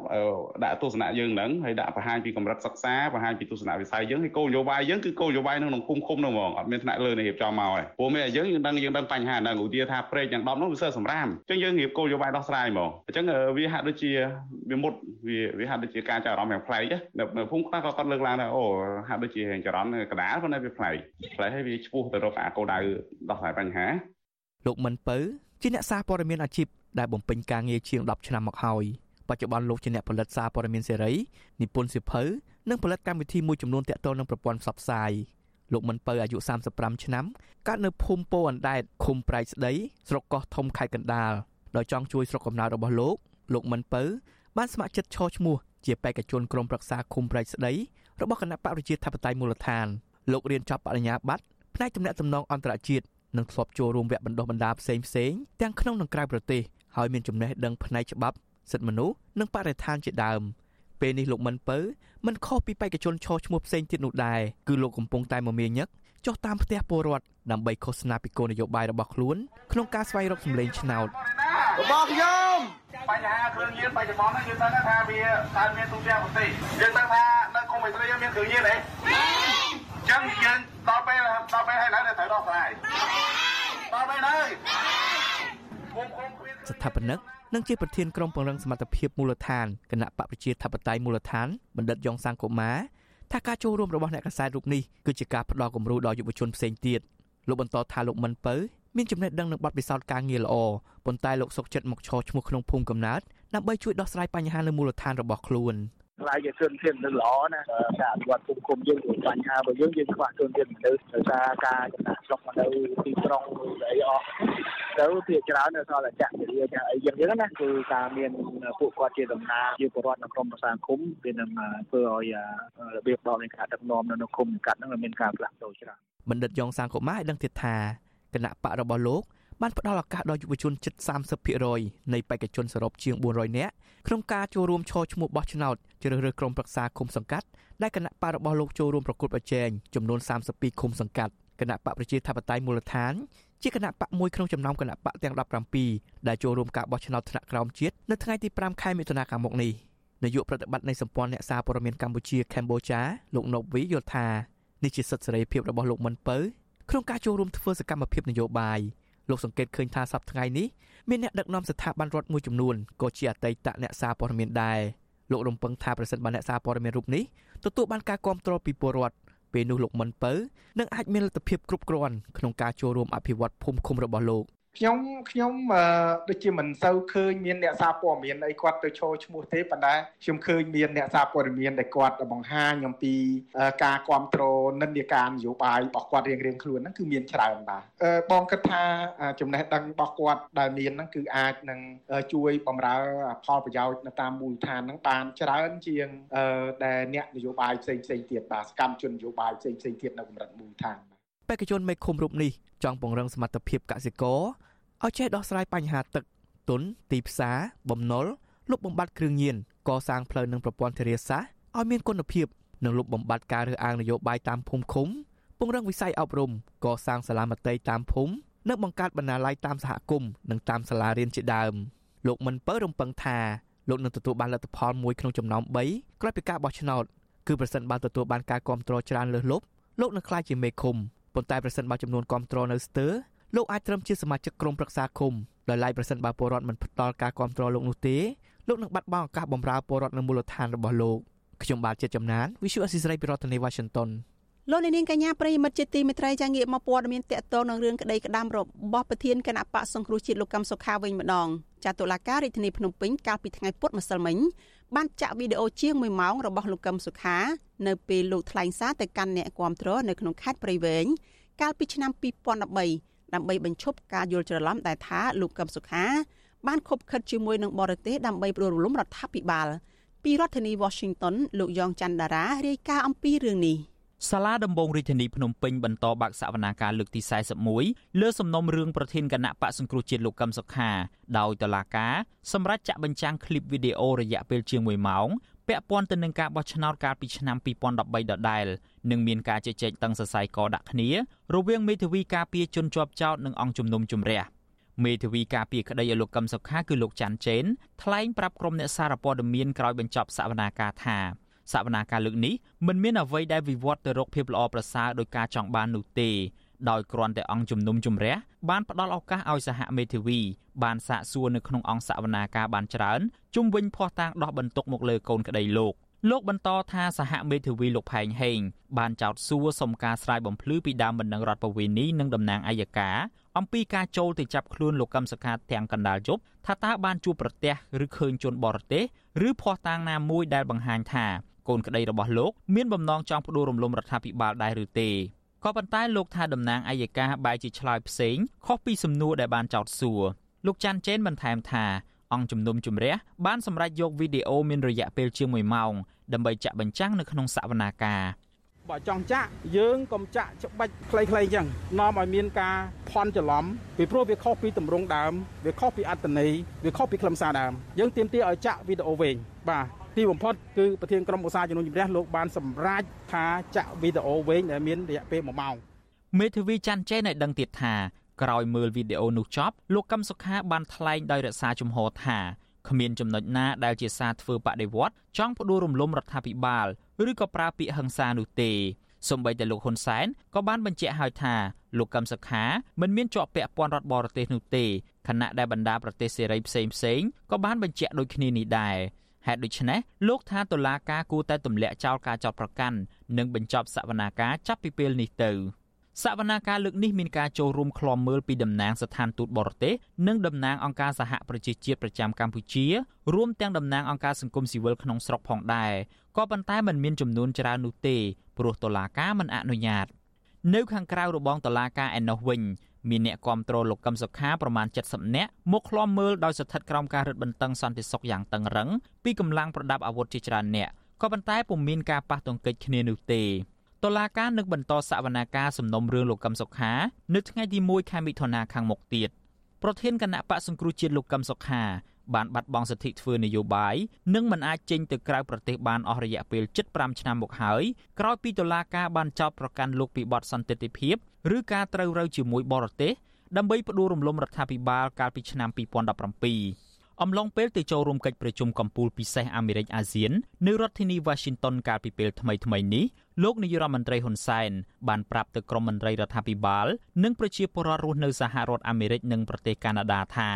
ដាក់ទស្សនៈយើងហ្នឹងហើយដាក់បង្ហាញពីកម្រិតសិក្សាបង្ហាញពីទស្សនៈវិស័យយើងហើយគោលនយោបាយយើងគឺគោលនយោបាយនៅក្នុងគុំគុំហ្នឹងហ្មងអត់មានថ្នាក់លើនៃរៀបចំមកហើយព្រោះមានតែយើងយើងដឹងយើងដឹងបញ្ហាហ្នឹងឧទាហរណ៍ថាប្រេកយ៉ាង10ហ្នឹងវាសើសម្រាមអញ្ចឹងយើងរៀបគោលនយោបាយដោះស្រាយហ្មងអញ្ចឹងវាហាក់ដូចជាវាមុតវាវាហាក់ដូចជាការចាប់អារម្មណ៍យ៉ាងប្លែកនៅនៅភូមិខ្លះក៏គាត់លើកឡើងថាអូហាក់ដូចជាចរន្តកដាលប៉ុន្តែវាប្លែកប្លែកហើយវាឆ្ពោះទៅរកអាគោលដៅដោះស្រាយបញ្ហាលោកមិនពៅ ជាអ្នកសារព័ត៌មានអាជីពដែលបំពេញការងារជាង10ឆ្នាំមកហើយបច្ចុប្បន្នលោកជាអ្នកផលិតសារព័ត៌មានសេរីនិពន្ធសៀវភៅនិងផលិតកម្មវិធីមួយចំនួនទាក់ទងនឹងប្រព័ន្ធផ្សព្វផ្សាយលោកមិនពៅអាយុ35ឆ្នាំកើតនៅភូមិពោអណ្ដែតឃុំប្រៃស្ដីស្រុកកោះធំខេត្តកណ្ដាលដោយចង់ជួយស្រុកកំណើតរបស់លោកលោកមិនពៅបានស្ម័គ្រចិត្តឈរឈ្មោះជាបេក្ខជនក្រុមប្រឹក្សាឃុំប្រៃស្ដីរបស់គណៈបកប្រជាធិបតេយ្យមូលដ្ឋានលោករៀនចប់បរិញ្ញាបត្រផ្នែកទំនាក់ទំនងអន្តរជាតិ និងធ្លាប់ចូលរួមវគ្គបណ្ដុះបណ្ដាលផ្សេងផ្សេងទាំងក្នុងនិងក្រៅប្រទេសហើយមានចំណេះដឹងផ្នែកច្បាប់សិទ្ធិមនុស្សនិងបរិស្ថានជាដើមពេលនេះលោកមិនពៅមិនខុសពីបេក្ខជនឈរឈ្មោះផ្សេងទៀតនោះដែរគឺលោកកំពុងតែមមាញឹកចុះតាមផ្ទះពលរដ្ឋដើម្បីឃោសនាពីគោលនយោបាយរបស់ខ្លួនក្នុងការស្វែងរកសម្លេងឆ្នោតរបស់ខ្ញុំបញ្ហាគ្រឿងញៀនបច្ចុប្បន្នយើងដឹងថាវាកើតមានទូទាំងប្រទេសយើងដឹងថានៅគុំវិទ្យាមានគ្រឿងញៀនទេអញ្ចឹងយើងដល់ពេលដល់ពេលហើយនៅត្រូវដោះស្រាយដល់ពេលហើយស្ថាបនិកនិងជាប្រធានក្រុមពង្រឹងសមត្ថភាពមូលដ្ឋានគណៈបកប្រជាធិបតេយ្យមូលដ្ឋានបណ្ឌិតយ៉ងសង្គមាថាការចូលរួមរបស់អ្នកកសែតរូបនេះគឺជាការផ្ដល់គំរូដល់យុវជនផ្សេងទៀតលោកបន្តថាលោកមិនពៅមានចំណេះដឹងនិងបទពិសោធន៍ការងារល្អប៉ុន្តែលោកសុកចិត្តមកឈរឈ្មោះក្នុងភូមិកំណើតដើម្បីជួយដោះស្រាយបញ្ហានៅមូលដ្ឋានរបស់ខ្លួន។ ខ្លាយជាជនធានទៅល្អណាការអភិវឌ្ឍភូមិឃុំយើងមានបញ្ហារបស់យើងយើងខ្វះជនធានមនុស្សដោយសារការចំណាក់ស្រុកមកនៅទីក្រុងអីអស់ទៅភាគច្រើននៅសល់តែចាក់វិរិយចាក់អីយ៉ាងហ្នឹងណាគឺការមានពួកគាត់ជាដំណើរជាពលរដ្ឋនៅក្នុងប្រសាឃុំវានឹងធ្វើឲ្យរបៀបដកនៃការដឹកនាំនៅក្នុងឃុំកាត់ហ្នឹងមានការផ្លាស់ប្ដូរច្រើនបណ្ឌិតយ៉ងសាងកុមារឲ្យដឹងទៀតថាគណៈបករបស់លោក បានផ្ដល់ឱកាសដល់យុវជនជិត30%នៃបេក្ខជនសរុបជាង400នាក់ក្នុងការចូលរួមឈរឈ្មោះបោះឆ្នោតជ្រើសរើសក្រុមប្រឹក្សាឃុំសង្កាត់ដែលគណៈបករបស់លោកចូលរួមប្រគល់ប្រជែងចំនួន32ឃុំសង្កាត់គណៈបកប្រជាធិបតេយ្យមូលដ្ឋានជាគណៈបកមួយក្នុងចំណោមគណៈបកទាំង17ដែលចូលរួមការបោះឆ្នោតថ្នាក់ក្រោមជាតិនៅថ្ងៃទី5ខែមិថុនាខាងមុខនេះនាយកប្រតិបត្តិនៃសម្ព័ន្ធអ្នកសារព័ត៌មានកម្ពុជាកម្ពុជាលោកណូវីយល់ថានេះជាសិទ្ធិសេរីភាពរបស់លោកមិនពៅក្នុងការចូលរួមធ្វើសកម្មភាពនយោបាយ លោកសង្កេតឃើញថាសប្តាហ៍ថ្ងៃនេះមានអ្នកដឹកនាំស្ថាប័នរដ្ឋមួយចំនួនក៏ជាអតីតអ្នកសារព័ត៌មានដែរលោករំពឹងថាប្រសិនបើអ្នកសារព័ត៌មានរូបនេះទទួលបានការគាំទ្រពីពលរដ្ឋពេលនោះលោកមិនពៅនឹងអាចមានលទ្ធភាពគ្រប់គ្រាន់ក្នុងការចូលរួមអភិវឌ្ឍភូមិឃុំរបស់លោក ខ្ញុំខ្ញុំដូចជាមិនសូវឃើញមានអ្នកសារព័ត៌មានអីគាត់ទៅឈរឈ្មោះទេប៉ុន្តែខ្ញុំឃើញមានអ្នកសារព័ត៌មានដែលគាត់បង្ហាញអំពីការគ្រប់គ្រងនិន្នាការនយោបាយរបស់គាត់រៀងរៀងខ្លួនហ្នឹងគឺមានច្រើនបាទបងគិតថាចំណេះដឹងរបស់គាត់ដែលមានហ្នឹងគឺអាចនឹងជួយបម្រើផលប្រយោជន៍នៅតាមមូលដ្ឋានហ្នឹងបានច្រើនជាងដែលអ្នកនយោបាយផ្សេងផ្សេងទៀតបាទសកម្មជននយោបាយផ្សេងផ្សេងទៀតនៅកម្រិតមូលដ្ឋាន បេក្ខជនមេឃុំរូបនេះចង់ពង្រឹងសមត្ថភាពកសិករឲ្យចេះដោះស្រាយបញ្ហាទឹកទុនទីផ្សារបំណុលលុបបំបាត់គ្រឿងញៀនកសាងផ្លូវនិងប្រព័ន្ធធារាសាស្ត្រឲ្យមានគុណភាពនិងលុបបំបាត់ការរើសអើងនយោបាយតាមភូមិឃុំពង្រឹងវិស័យអប់រំកសាងសាលាមត្តេយ្យតាមភូមិនិងបង្កើតបណ្ណាល័យតាមសហគមន៍និងតាមសាលារៀនជាដើមលោកមិនពៅរំពឹងថាលោកនឹងទទួលបានលទ្ធផលមួយក្នុងចំណោម3ក្រោយពីការបោះឆ្នោតគឺប្រសិនបើទទួលបានការគ្រប់គ្រងច្រើនលើសលប់លោកនឹងក្លាយជាមេឃុំ ប៉ុន្តែប្រសិនបើចំនួនគ្រប់គ្រងនៅស្ទើរលោកអាចត្រឹមជាសមាជិកក្រុមប្រឹក្សាឃុំដោយឡែកប្រសិនបើពលរដ្ឋមិនផ្ដល់ការគ្រប់គ្រងលោកនោះទេលោកនឹងបាត់បង់ឱកាសបម្រើពលរដ្ឋនៅមូលដ្ឋានរបស់លោកខ្ញុំបាទជាចំណាន Visual Assisray ពីរដ្ឋធានី Washington លោកនាងកញ្ញាប្រិយមិត្តជាទីមេត្រីចាងាកមកព័ត៌មានតកតងនឹងរឿងក្តីក្តាំរបស់ប្រធានគណៈបកសង្គ្រោះជាតិលោកកឹមសុខាវិញម្ដងចាតុលាការរាជធានីភ្នំពេញកាលពីថ្ងៃពុធម្សិលមិញ បានចាក់វីដេអូជាង1ម៉ោងរបស់លោកកឹមសុខា នៅពេលលោកថ្លែងសារទៅកាន់អ្នកគាំទ្រនៅក្នុងខេត្តព្រៃវែងកាលពីឆ្នាំ2013ដើម្បីបញ្ឈប់ការយល់ច្រឡំដែលថាលោកកឹមសុខា បានខົບខិតជាមួយនឹងបរទេសដើម្បីផ្ដួលរំលំរដ្ឋាភិបាល ពីរដ្ឋធានី Washington លោកយ៉ងច័ន្ទដារារាយការណ៍អំពីរឿងនេះ។ សាលាដំបងរាជធានីភ្នំពេញបន្តបាក់សវនាការលើកទី41លើសំណុំរឿងប្រធានគណៈបកសង្គ្រោះជាតិលោកកឹមសុខាដោយតឡាការសម្រាប់ចាក់បញ្ចាំងឃ្លីបវីដេអូរយៈពេលជាង1ម៉ោងពាក់ព័ន្ធទៅនឹងការបោះឆ្នោតកាលពីឆ្នាំ2013ដដែលនិងមានការជជែកតឹងសរសៃកដាក់គ្នារវាងមេធាវីការពារជនជាប់ចោតនិងអង្គជំនុំជម្រះមេធាវីការពារក្តីឲ្យលោកកឹមសុខាគឺលោកច័ន្ទចេនថ្លែងប្រាប់ក្រុមអ្នកសារព័ត៌មានក្រោយបញ្ចប់សវនាការថា សវនាការលើកនេះមិនមានអ្វីដែលវិវត្តទៅរកភាពល្អប្រសើរដោយការចង់បាននោះទេដោយគ្រាន់តែអង្គជំនុំជម្រះបានផ្ដល់ឱកាសឲ្យសហមេធាវីបានសាកសួរនៅក្នុងអង្គសវនាការបានច្រើនជុំវិញភ័ស្តុតាងដោះបន្ទុកមកលើកូនក្តីលោកលោកបន្តថាសហមេធាវីលោកផែងហេងបានចោទសួរសុំការស្រាយបំភ្លឺពីដើមបណ្ដឹងរដ្ឋបវេនីនិងតំណាងអัยការអំពីការចូលទៅចាប់ខ្លួនលោកកឹមសុខាទាំងកណ្ដាលយប់ថាតើបានជួបប្រទះឬឃើញជនបរទេសឬភ័ស្តុតាងណាមួយដែលបង្ហាញថា កូនក្តីរបស់លោកមានបំណងចង់ផ្ដួលរំលំរដ្ឋាភិបាលដែរឬទេក៏ប៉ុន្តែលោកថាតំណាងអัยការបែរជាឆ្លើយផ្សេងខុសពីសំណួរដែលបានចោទសួរលោកច័ន្ទចេនបន្ថែមថាអង្គជំនុំជម្រះបានសម្រេចយកវីដេអូមានរយៈពេលជាង1ម៉ោងដើម្បីចាក់បញ្ចាំងនៅក្នុងសវនាការបើចង់ចាក់យើងកុំចាក់ច្បាច់ខ្លីៗអញ្ចឹងនាំឲ្យមានការផន់ច្រឡំពីព្រោះវាខុសពីទម្រង់ដើមវាខុសពីអត្តន័យវាខុសពីខ្លឹមសារដើមយើងទាមទារឲ្យចាក់វីដេអូវែងបាទ ទីបំផុតគឺប្រធានក្រុមឧស្សាហជំនុំជម្រះលោកបានសម្រេចថាចាក់វីដេអូវែងដែលមានរយៈពេល1ម៉ោងមេធាវីច័ន្ទចេនឲ្យដឹងទៀតថាក្រោយមើលវីដេអូនោះចប់លោកកឹមសុខាបានថ្លែងដោយរក្សាជំហរថាគ្មានចំណុចណាដែលជាសារធ្វើបដិវត្តចង់ផ្ដួលរំលំរដ្ឋាភិបាលឬក៏ប្រើពាក្យហិង្សានោះទេសម្បីតែលោកហ៊ុនសែនក៏បានបញ្ជាក់ហើយថាលោកកឹមសុខាមិនមានជាប់ពាក់ព័ន្ធរដ្ឋបរទេសនោះទេខណៈដែលបណ្ដាប្រទេសសេរីផ្សេងផ្សេងក៏បានបញ្ជាក់ដូចគ្នានេះដែរ ហេតុដូច្នេះលោកថាតុលាការគួរតែទម្លាក់ចោលការចាប់ប្រកាន់និងបញ្ចប់សវនាការចាប់ពីពេលនេះទៅសវនាការលើកនេះមានការចូលរួមឃ្លាំមើលពីតំណាងស្ថានទូតបរទេសនិងតំណាងអង្គការសហប្រជាជាតិប្រចាំកម្ពុជារួមទាំងតំណាងអង្គការសង្គមស៊ីវិលក្នុងស្រុកផងដែរក៏ប៉ុន្តែมันមានចំនួនច្រើននោះទេព្រោះតុលាការមិនអនុញ្ញាតនៅខាងក្រៅរបងតុលាការឯណោះវិញ មានអ្នកគាំទ្រលោកកឹមសុខាប្រមាណ70នាក់មកឃ្លាំមើលដោយស្ថិតក្រោមការរឹតបន្តឹងសន្តិសុខយ៉ាងតឹងរឹងពីកម្លាំងប្រដាប់អាវុធជាច្រើនអ្នកក៏ប៉ុន្តែពុំមានការប៉ះទង្គិចគ្នានោះទេតុលាការនឹងបន្តសវនាការសំណុំរឿងលោកកឹមសុខា នៅថ្ងៃទី1ខែមិថុនាខាងមុខទៀតប្រធានគណៈបកសង្គ្រោះជាតិលោកកឹមសុខា បានបាត់បង់សិទ្ធិធ្វើនយោបាយនិងមិនអាចចេញទៅក្រៅប្រទេសបានអស់រយៈពេល75ឆ្នាំមកហើយក្រោយពីតុលាការបានចោទប្រកាន់លោកពីបទសន្តិទិភាពឬការត្រូវរើជាមួយបរទេសដើម្បីផ្ដួលរំលំរដ្ឋាភិបាលកាលពីឆ្នាំ2017 អំឡុងពេលទៅចូលរួមកិច្ចប្រជុំកំពូលពិសេសអាមេរិកអាស៊ាននៅរដ្ឋធានី Washington កាលពីពេលថ្មីៗនេះលោកនាយរដ្ឋមន្ត្រីហ៊ុនសែនបានប្រាប់ទៅក្រុមមន្ត្រីរដ្ឋាភិបាល និងប្រជាពលរដ្ឋរស់នៅសហរដ្ឋអាមេរិកនិងប្រទេសកាណាដាថា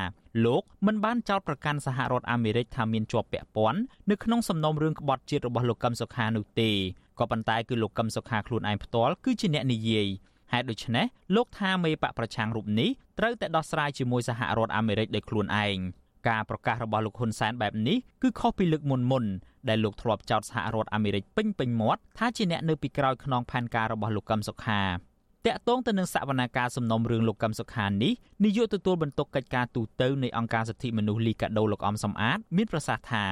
លោកមិនបានចោទប្រកាន់សហរដ្ឋអាមេរិកថាមានជាប់ពាក់ព័ន្ធនៅក្នុងសំណុំរឿងក្បត់ជាតិរបស់លោកកឹមសុខានោះទេក៏ប៉ុន្តែគឺលោកកឹមសុខាខ្លួនឯងផ្ទាល់គឺជាអ្នកនិយាយហេតុដូច្នេះលោកថាមេបកប្រឆាំងរូបនេះត្រូវតែដោះស្រាយជាមួយសហរដ្ឋអាមេរិកដោយខ្លួនឯង ការប្រកាសរបស់លោកហ៊ុនសែនបែបនេះគឺខុសពីលើកមុនមុនដែលលោកធ្លាប់ចោទសហរដ្ឋអាមេរិកពេញពេញមាត់ថាជាអ្នកនៅពីក្រោយខ្នងផែនការរបស់លោកកឹមសុខាតាក់ទងទៅនឹងសវនាការសំណុំរឿងលោកកឹមសុខានេះនាយកទទួលបន្ទុកកិច្ចការទូតនៃអង្គការសិទ្ធិមនុស្សលីកាដូលោកអំសំអាត មានប្រសាសន៍ថា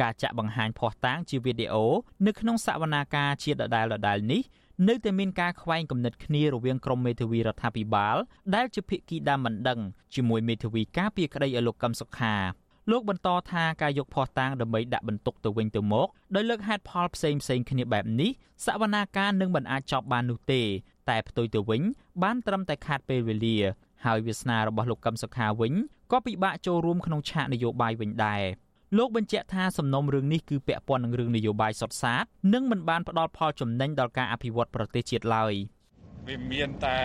ការចាក់បង្ហាញភ័ស្តុតាងជាវីដេអូនៅក្នុងសវនាការជាដដែលដដែលនេះ នៅតែមានការខ្វែងគំនិតគ្នារវាងក្រុមមេធាវីរដ្ឋាភិបាលដែលជាភាគីដើមមិនដឹងជាមួយមេធាវីការពារក្តីឲ្យលោកកឹមសុខាលោកបន្តថាការយកភ័ស្តុតាងដើម្បីដាក់បន្ទុកទៅវិញទៅមកដោយលើកហេតុផលផ្សេងផ្សេងគ្នាបែបនេះសវនាការនឹងមិនអាចចប់បាននោះទេ តែផ្ទុយទៅវិញ បានត្រឹមតែខាតពេលវេលា ហើយវាសនារបស់លោកកឹមសុខាវិញក៏ពិបាកចូលរួមក្នុងឆាកនយោបាយវិញដែរ លោកបញ្ជាក់ថាសំណុំរឿងនេះគឺពាក់ព័ន្ធនឹងរឿងនយោបាយសុទ្ធសាធនិងមិនបានផ្ដល់ផលចំណេញដល់ការអភិវឌ្ឍប្រទេសជាតិឡើយវាមានតែ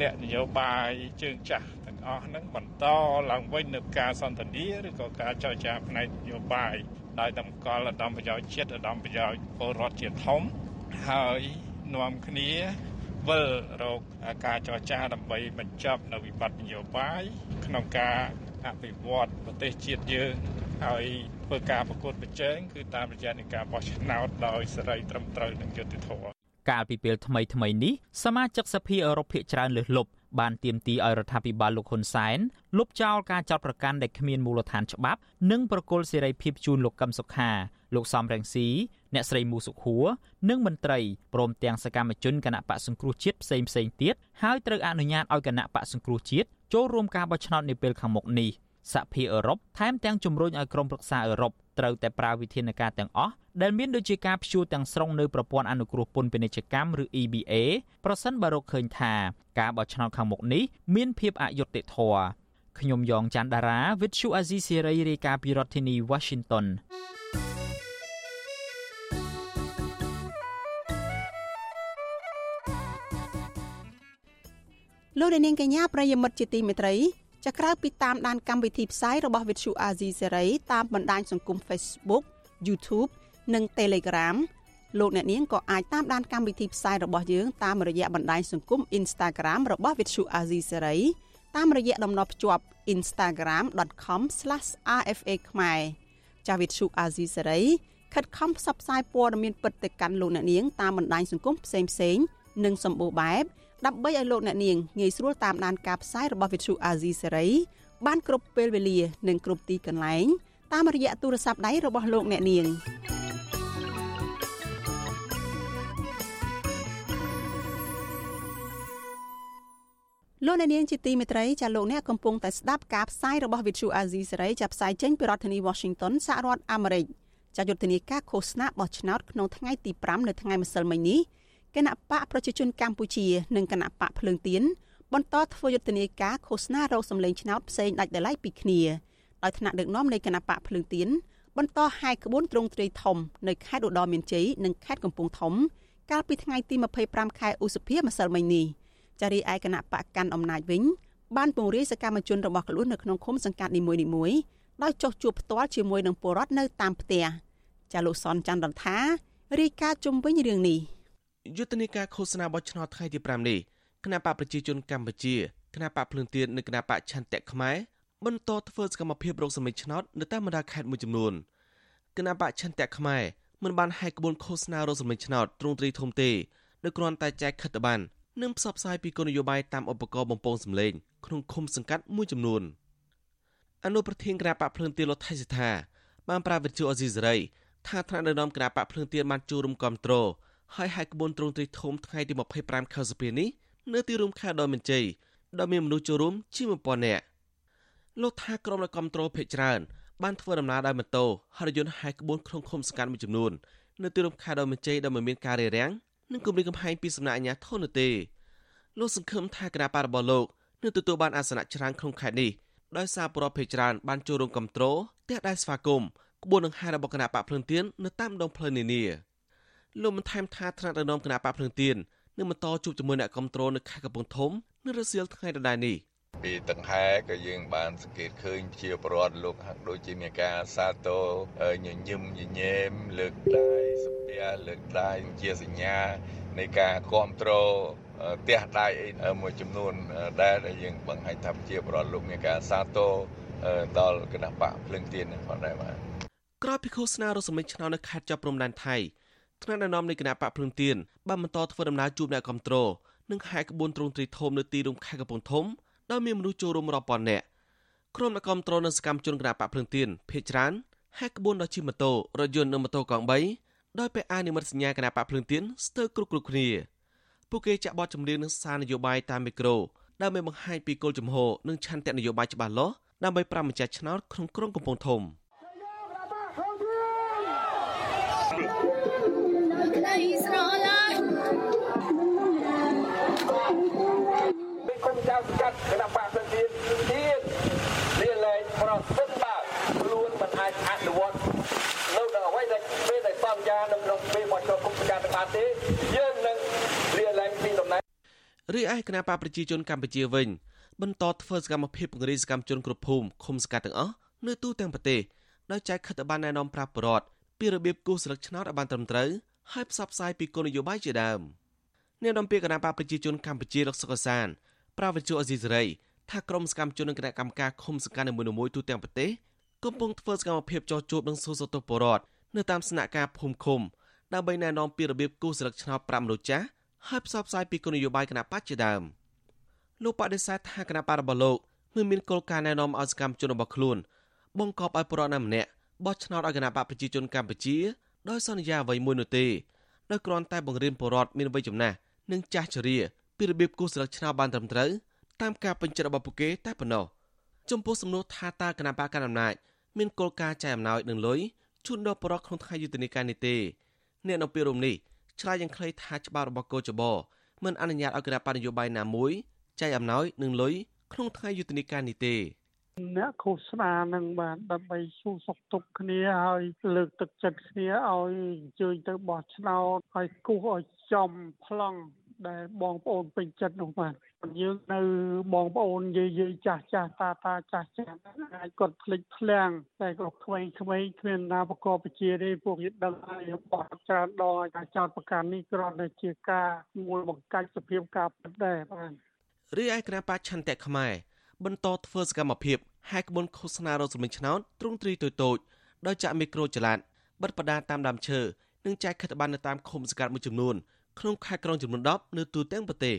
អ្នកនយោបាយជើងចាស់ទាំងអស់ហ្នឹងបន្តឡើងវិញនៅការសន្ទនាឬក៏ការចរចាផ្នែកនយោបាយដោយតម្កល់ឧត្តមប្រយោជន៍ជាតិឧត្តមប្រយោជន៍ពលរដ្ឋជាធំហើយនាំគ្នាវិលរកការចរចាដើម្បីបញ្ចប់នៅវិបត្តិនយោបាយក្នុងការ អភិវឌ្ឍប្រទេសជាតិយើងហើយធ្វើការប្រកួតប្រជែងគឺតាមរយៈនៃការបោះឆ្នោតដោយសេរីត្រឹមត្រូវនិងយុត្តិធម៌កាលពីពេលថ្មីថ្មីនេះសមាជិកសភាអឺរ៉ុបភាគច្រើនលើសលប់បានទាមទារឲ្យរដ្ឋាភិបាលលោកហ៊ុនសែនលុបចោលការចោទប្រកាន់ដែលគ្មានមូលដ្ឋានច្បាប់និងប្រកុលសេរីភាពជូនលោកកឹមសុខាលោកសំរងស៊ីអ្នកស្រីមូសុខួរនិងមន្ត្រីព្រមទាំងសកម្មជនគណៈបកសង្គ្រោះជាតិផ្សេងផ្សេងទៀតហើយត្រូវអនុញ្ញាតឲ្យគណៈបកសង្គ្រោះជាតិ ចូលរួមការបោះឆ្នោតនាពេលខាងមុខនេះសហភាពអឺរ៉ុបថែមទាំងជំរុញឲ្យក្រុមប្រឹក្សាអឺរ៉ុបត្រូវតែប្រើវិធានការទាំងអស់ដែលមានដូចជាការព្យួរទាំងស្រុងនៅប្រព័ន្ធអនុគ្រោះពន្ធពាណិជ្ជកម្មឬ EBA ប្រសិនបើរកឃើញថាការបោះឆ្នោតខាងមុខនេះមានភាពអយុត្តិធម៌ខ្ញុំយ៉ងច័ន្ទដារាវិទ្យុអាស៊ីសេរីរាយការណ៍ពីរដ្ឋធានី Washington លោកនាងកញ្ញាប្រិយមិត្តជាទីមេត្រីចាក្រៅពីតាមដានកម្មវិធីផ្សាយរបស់ Vithu Azizi Serai តាមបណ្ដាញសង្គម Facebook YouTube និង Telegram លោកអ្នកនាងក៏អាចតាមដានកម្មវិធីផ្សាយរបស់យើងតាមរយៈបណ្ដាញសង្គម Instagram របស់ Vithu Azizi Serai តាមរយៈតំណភ្ជាប់ instagram.com/rfa ខ្មែរចាវិទ្យុ Azizi Serai ខិតខំផ្សព្វផ្សាយព័ត៌មានពិតទៅកាន់លោកអ្នកនាងតាមបណ្ដាញសង្គមផ្សេងៗនិងសម្បូរបែប ដើម្បីឲ្យលោកអ្នកនាងងាយស្រួលតាមដានការផ្សាយរបស់វិទ្យុអាស៊ីសេរីបានគ្រប់ពេលវេលា និងគ្រប់ទីកន្លែង តាមរយៈទូរស័ព្ទដៃរបស់លោកអ្នកនាងលោកអ្នកនាងជាទីមេត្រីចាលោកអ្នកកំពុងតែស្ដាប់ការផ្សាយរបស់វិទ្យុអាស៊ីសេរីចាប់ផ្សាយចេញពីរដ្ឋធានី Washington សហរដ្ឋអាមេរិកចាយុទ្ធនាការឃោសនាបោះឆ្នោតក្នុងថ្ងៃទី5នៅថ្ងៃម្សិលមិញនេះ គណៈបកប្រជាជនកម្ពុជា និងគណៈបកភ្លើងទៀនបន្តធ្វើយុទ្ធនាការឃោសនារោគសម្លេងឆ្នោតផ្សេងដាច់ដライពីគ្នាដោយថ្នាក់ដឹកនាំនៃគណៈបកភ្លើងទៀនបន្តហាយក្បួនត្រង់ត្រីធំនៅខេត្តឧត្តរមានជ័យនិងខេត្តកំពង់ធំ កាលពីថ្ងៃទី25ខែឧសភាម្សិលមិញនេះចារីឯគណៈបកកាន់អំណាចវិញបានពង្រាយសកម្មជនរបស់ខ្លួននៅក្នុងឃុំសង្កាត់នីមួយៗដោយចុះជួបផ្ទាល់ជាមួយនឹងពលរដ្ឋនៅតាមផ្ទះចាលោកសនច័ន្ទរដ្ឋារាយការណ៍ជុំវិញរឿងនេះ យុទ្ធនាការឃោសនាបោះឆ្នោតថ្ងៃទី5នេះគណៈបកប្រជាជនកម្ពុជាគណៈបកភ្លឿនទៀននិងគណៈបកឆន្ទៈខ្មែរបន្តធ្វើសកម្មភាពរកសម្លេងឆ្នោតនៅតាមបណ្ដាខេត្តមួយចំនួនគណៈបកឆន្ទៈខ្មែរមិនបានហែកក្បួនឃោសនារកសម្លេងឆ្នោតទ្រង់ទ្រីធំទេដោយគ្រាន់តែចែកខិត្តប័ណ្ណនិងផ្សព្វផ្សាយពីគោលនយោបាយតាមឧបករណ៍បំពងសម្លេងក្នុងឃុំសង្កាត់មួយចំនួនអនុប្រធានគណៈបកភ្លឿនទៀនលោកថៃសិដ្ឋាបានប្រាវិទ្យាអេស៊ីសេរីថាថ្នាក់ដឹកនាំគណៈបកភ្លឿនទៀនបានចូលរួមគ្រប់គ្រង ហើយហែកក្បួនទ្រង់ទ្រីធំថ្ងៃទី25ខែសីហានេះនៅទីរួមខេត្តដ៏មានជ័យដែលមានមនុស្សចូលរួមជាង1000នាក់លោកថាក្រុមអ្នកគ្រប់គ្រងភេកច្រើនបានធ្វើដំណើរដោយម៉ូតូហើយរថយន្តហែកក្បួនក្នុងឃុំសង្កាត់មួយចំនួននៅទីរួមខេត្តដ៏មានជ័យដែលមិនមានការរារាំងនិងគម្រាមកំហែងពីសំណាក់អាជ្ញាធរនោះទេលោកសង្ឃឹមថាគណៈបករបស់លោកនឹងទទួលបានអាសនៈច្រើនក្នុងខេត្តនេះដោយសារប្រពភេកច្រើនបានចូលរួមគ្រប់គ្រងទះដៃស្វាគមន៍ក្បួនដង្ហែរបស់គណៈបកភ្លឿនទៀននៅតាមដងផ្លូវនានា លោកបានថែមថាថ្នាក់ដឹកនាំគណៈបកភ្លើងទៀននឹងបន្តជួបជាមួយអ្នកគ្រប់គ្រងនៅខេត្តកំពង់ធំនៅរសៀលថ្ងៃដដែលនេះពីតង្ហែក៏យើងបានសង្កេតឃើញជាប្រវត្តិលោកហាក់ដូចជាមានការសាទរញញឹមញញែមលើកដៃសំពះលើកដៃជាសញ្ញា នៃការគ្រប់គ្រងផ្ទះដៃមួយចំនួនដែលយើងបង្ហាញថាជាប្រវត្តិលោកមានការសាទរដល់គណៈបកភ្លឹងទៀននឹងផងដែរបាទក្រោយពីឃោសនារសមិញឆ្នោតនៅខេត្តចាប់ព្រំដែនថៃ ថ្នាក់ដឹកនាំនៃគណៈបកភ្លឹងទៀនបានបន្តធ្វើដំណើរជួបអ្នកគ្រប់គ្រងនិងហែកក្បួនទ្រង់ទ្រីធំនៅទីរួមខេត្តកំពង់ធំដោយមានមនុស្សចូលរួមរាប់ពាន់នាក់ក្រុមអ្នកគ្រប់គ្រងនិងសកម្មជនគណៈបកភ្លឹងទៀនភេកច្រើនហែកក្បួនដោយជិះម៉ូតូរថយន្តនិងម៉ូតូកង់3ដោយពាក់អាវនិមិត្តសញ្ញាគណៈបកភ្លឹងទៀនស្ទើរគ្រប់គ្រប់គ្នាពួកគេចាក់បទចម្រៀងនិងសារនយោបាយតាមមីក្រូដើម្បីបង្ហាញពីគោលជំហរនិងឆន្ទៈនយោបាយច្បាស់លាស់ដើម្បីប្រាំម្ចាស់ឆ្នោតក្នុងក្រុងកំពង់ធំ។ រីឯគណៈបកប្រជាជនកម្ពុជាវិញបន្តធ្វើសកម្មភាពពង្រីកសកម្មជនគ្រប់ភូមិឃុំសង្កាត់ទាំងអស់នៅទូទាំងប្រទេសដោយចែកខិតបានណែនាំប្រាប់ប្រវត្តិពីរបៀបគូសស្លឹកឆ្នោតឲ្យបានត្រឹមត្រូវហើយផ្សព្វផ្សាយពីគោលនយោបាយជាដើមអ្នកនាំពាក្យគណៈបកប្រជាជនកម្ពុជាលោកសុកសានប្រាវិជ្ជាអេស៊ីសេរីថាក្រុមសកម្មជននិងគណៈកម្មការឃុំសង្កាត់នីមួយៗទូទាំងប្រទេសកំពុងធ្វើសកម្មភាពចោះជួបនឹងសួរសតុបរតនៅតាមស្នាក់ការភូមិឃុំដើម្បីណែនាំពីរបៀបគូសស្លឹកឆ្នោត5មនុស្សចាស់ ហើយផ្សព្វផ្សាយពីគោលនយោបាយគណៈបកជាដើមលោកបដិសេធថាគណៈបករបស់លោកមិនមានគោលការណ៍ណែនាំឲ្យសកម្មជនរបស់ខ្លួនបង្កប់ឲ្យប្រណណាម្នាក់បោះឆ្នោតឲ្យគណៈបកប្រជាជនកម្ពុជាដោយសន្យាអ្វីមួយនោះទេដោយគ្រាន់តែបង្រៀនពលរដ្ឋមានវ័យចំណាស់និងចាស់ជរាពីរបៀបគូសស្លឹកឆ្នោតបានត្រឹមត្រូវតាមការពេញចិត្តរបស់ពួកគេតែប៉ុណ្ណោះចំពោះសំណួរថាតើគណៈបកកណ្ដាលអំណាចមានគោលការណ៍ចែកអំណោយនឹងលុយជូនដល់ប្រជាក្នុងថ្ងៃយុទ្ធនាការនេះទេអ្នកនៅពេលរំនេះ ឆ្លើយយ៉ាងខ្លីថាច្បាប់របស់កោចបមិនអនុញ្ញាតឲ្យគណៈបកនយោបាយណាមួយចែកអំណោយនឹងលុយក្នុងថ្ងៃយុទ្ធនាការនេះទេអ្នកឃោសនានឹងបានដើម្បីសួរសុខទុក្ខគ្នាហើយលើកទឹកចិត្តគ្នាឲ្យអញ្ជើញទៅបោះឆ្នោតហើយគូសឲ្យចំប្លង់ដែលបងប្អូនពេញចិត្តនោះបាទ យើងនៅបងប្អូនយាយយាយចាស់ចាស់តាតាចាស់ចាស់អាចគាត់ភ្លេចភ្លាំងតែក៏ក្មេងក្មេងគ្មានណាប្រកបវិជ្ជាទេពួកយើងដឹងហើយបោះច្រើនដងការចោតប្រកាន់នេះគ្រាន់តែជាការមួយបង្កាច់សភាពការពិតដែរបាទរីឯគណៈបច្ឆន្ទៈខ្មែរបន្តធ្វើសកម្មភាពហែកក្បួនឃោសនារោគសម្លេងឆ្នោតទ្រង់ទ្រីតូចតូចដោយចាក់មីក្រូចល័តបិទបដាតាមដើមឈើនិងចែកខិតប័ណ្ណនៅតាមឃុំសង្កាត់មួយចំនួនក្នុងខេត្តក្រុងចំនួន10នៅទូទាំងប្រទេស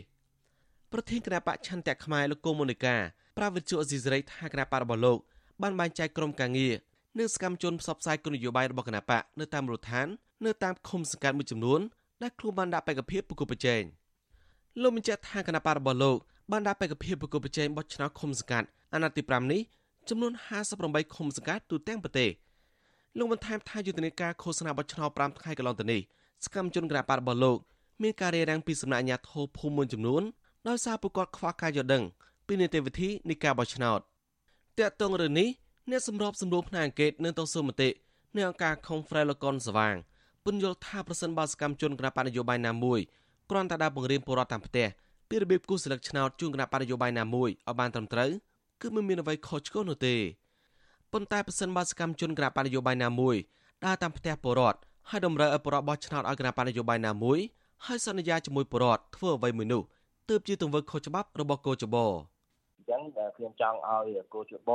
ប្រធានគណៈបច្ឆន្ទៈខ្មែរលោកកូមូនីកាប្រាវិទ្យាអេស៊ីសរ៉ៃថាគណៈបករបស់លោកបានបែងចែកក្រុមការងារនិងសកម្មជនផ្សព្វផ្សាយគោលនយោបាយរបស់គណៈបកនៅតាមមូលដ្ឋាននៅតាមឃុំសង្កាត់មួយចំនួនដែលខ្លួនបានដាក់បេក្ខភាពប្រគល់ប្រជែងលោកបញ្ជាក់ថាគណៈបករបស់លោកបានដាក់បេក្ខភាពប្រគល់ប្រជែងបោះឆ្នោតឃុំសង្កាត់អាណត្តិទី5នេះចំនួន58ឃុំសង្កាត់ទូទាំងប្រទេសលោកបានថែមថាយុទ្ធនាការឃោសនាបោះឆ្នោត5ថ្ងៃកន្លងទៅនេះសកម្មជនគណៈបករបស់លោកមានការរារាំងពីសំណាក់អាជ្ញាធរភូមិមួយចំនួន ដោយសារពួកគាត់ខ្វះការយល់ដឹងពីនីតិវិធីនៃការបោះឆ្នោតតាក់ទងរឿងនេះអ្នកសម្របសម្រួលផ្នែកអង្កេតនឹងទៅសុំមតិនៅអង្គការ Confrere លោកុនសវាងពន្យល់ថាប្រសិនបើសកម្មជនគណៈបកនយោបាយណាមួយគ្រាន់តែដើរបង្រៀនពលរដ្ឋតាមផ្ទះពីរបៀបគូសស្លឹកឆ្នោតជូនគណៈបកនយោបាយណាមួយឲ្យបានត្រឹមត្រូវគឺមិនមានអ្វីខុសឆ្គងនោះទេប៉ុន្តែប្រសិនបើសកម្មជនគណៈបកនយោបាយណាមួយដើរតាមផ្ទះពលរដ្ឋហើយតម្រូវឲ្យពលរដ្ឋបោះឆ្នោតឲ្យគណៈបកនយោបាយណាមួយហើយសន្យាជាមួយពលរដ្ឋធ្វើអ្វីមួយនោះ ទើបជាទង្វើខុសច្បាប់របស់កោចបោចឹងខ្ញុំចង់ឲ្យកោជប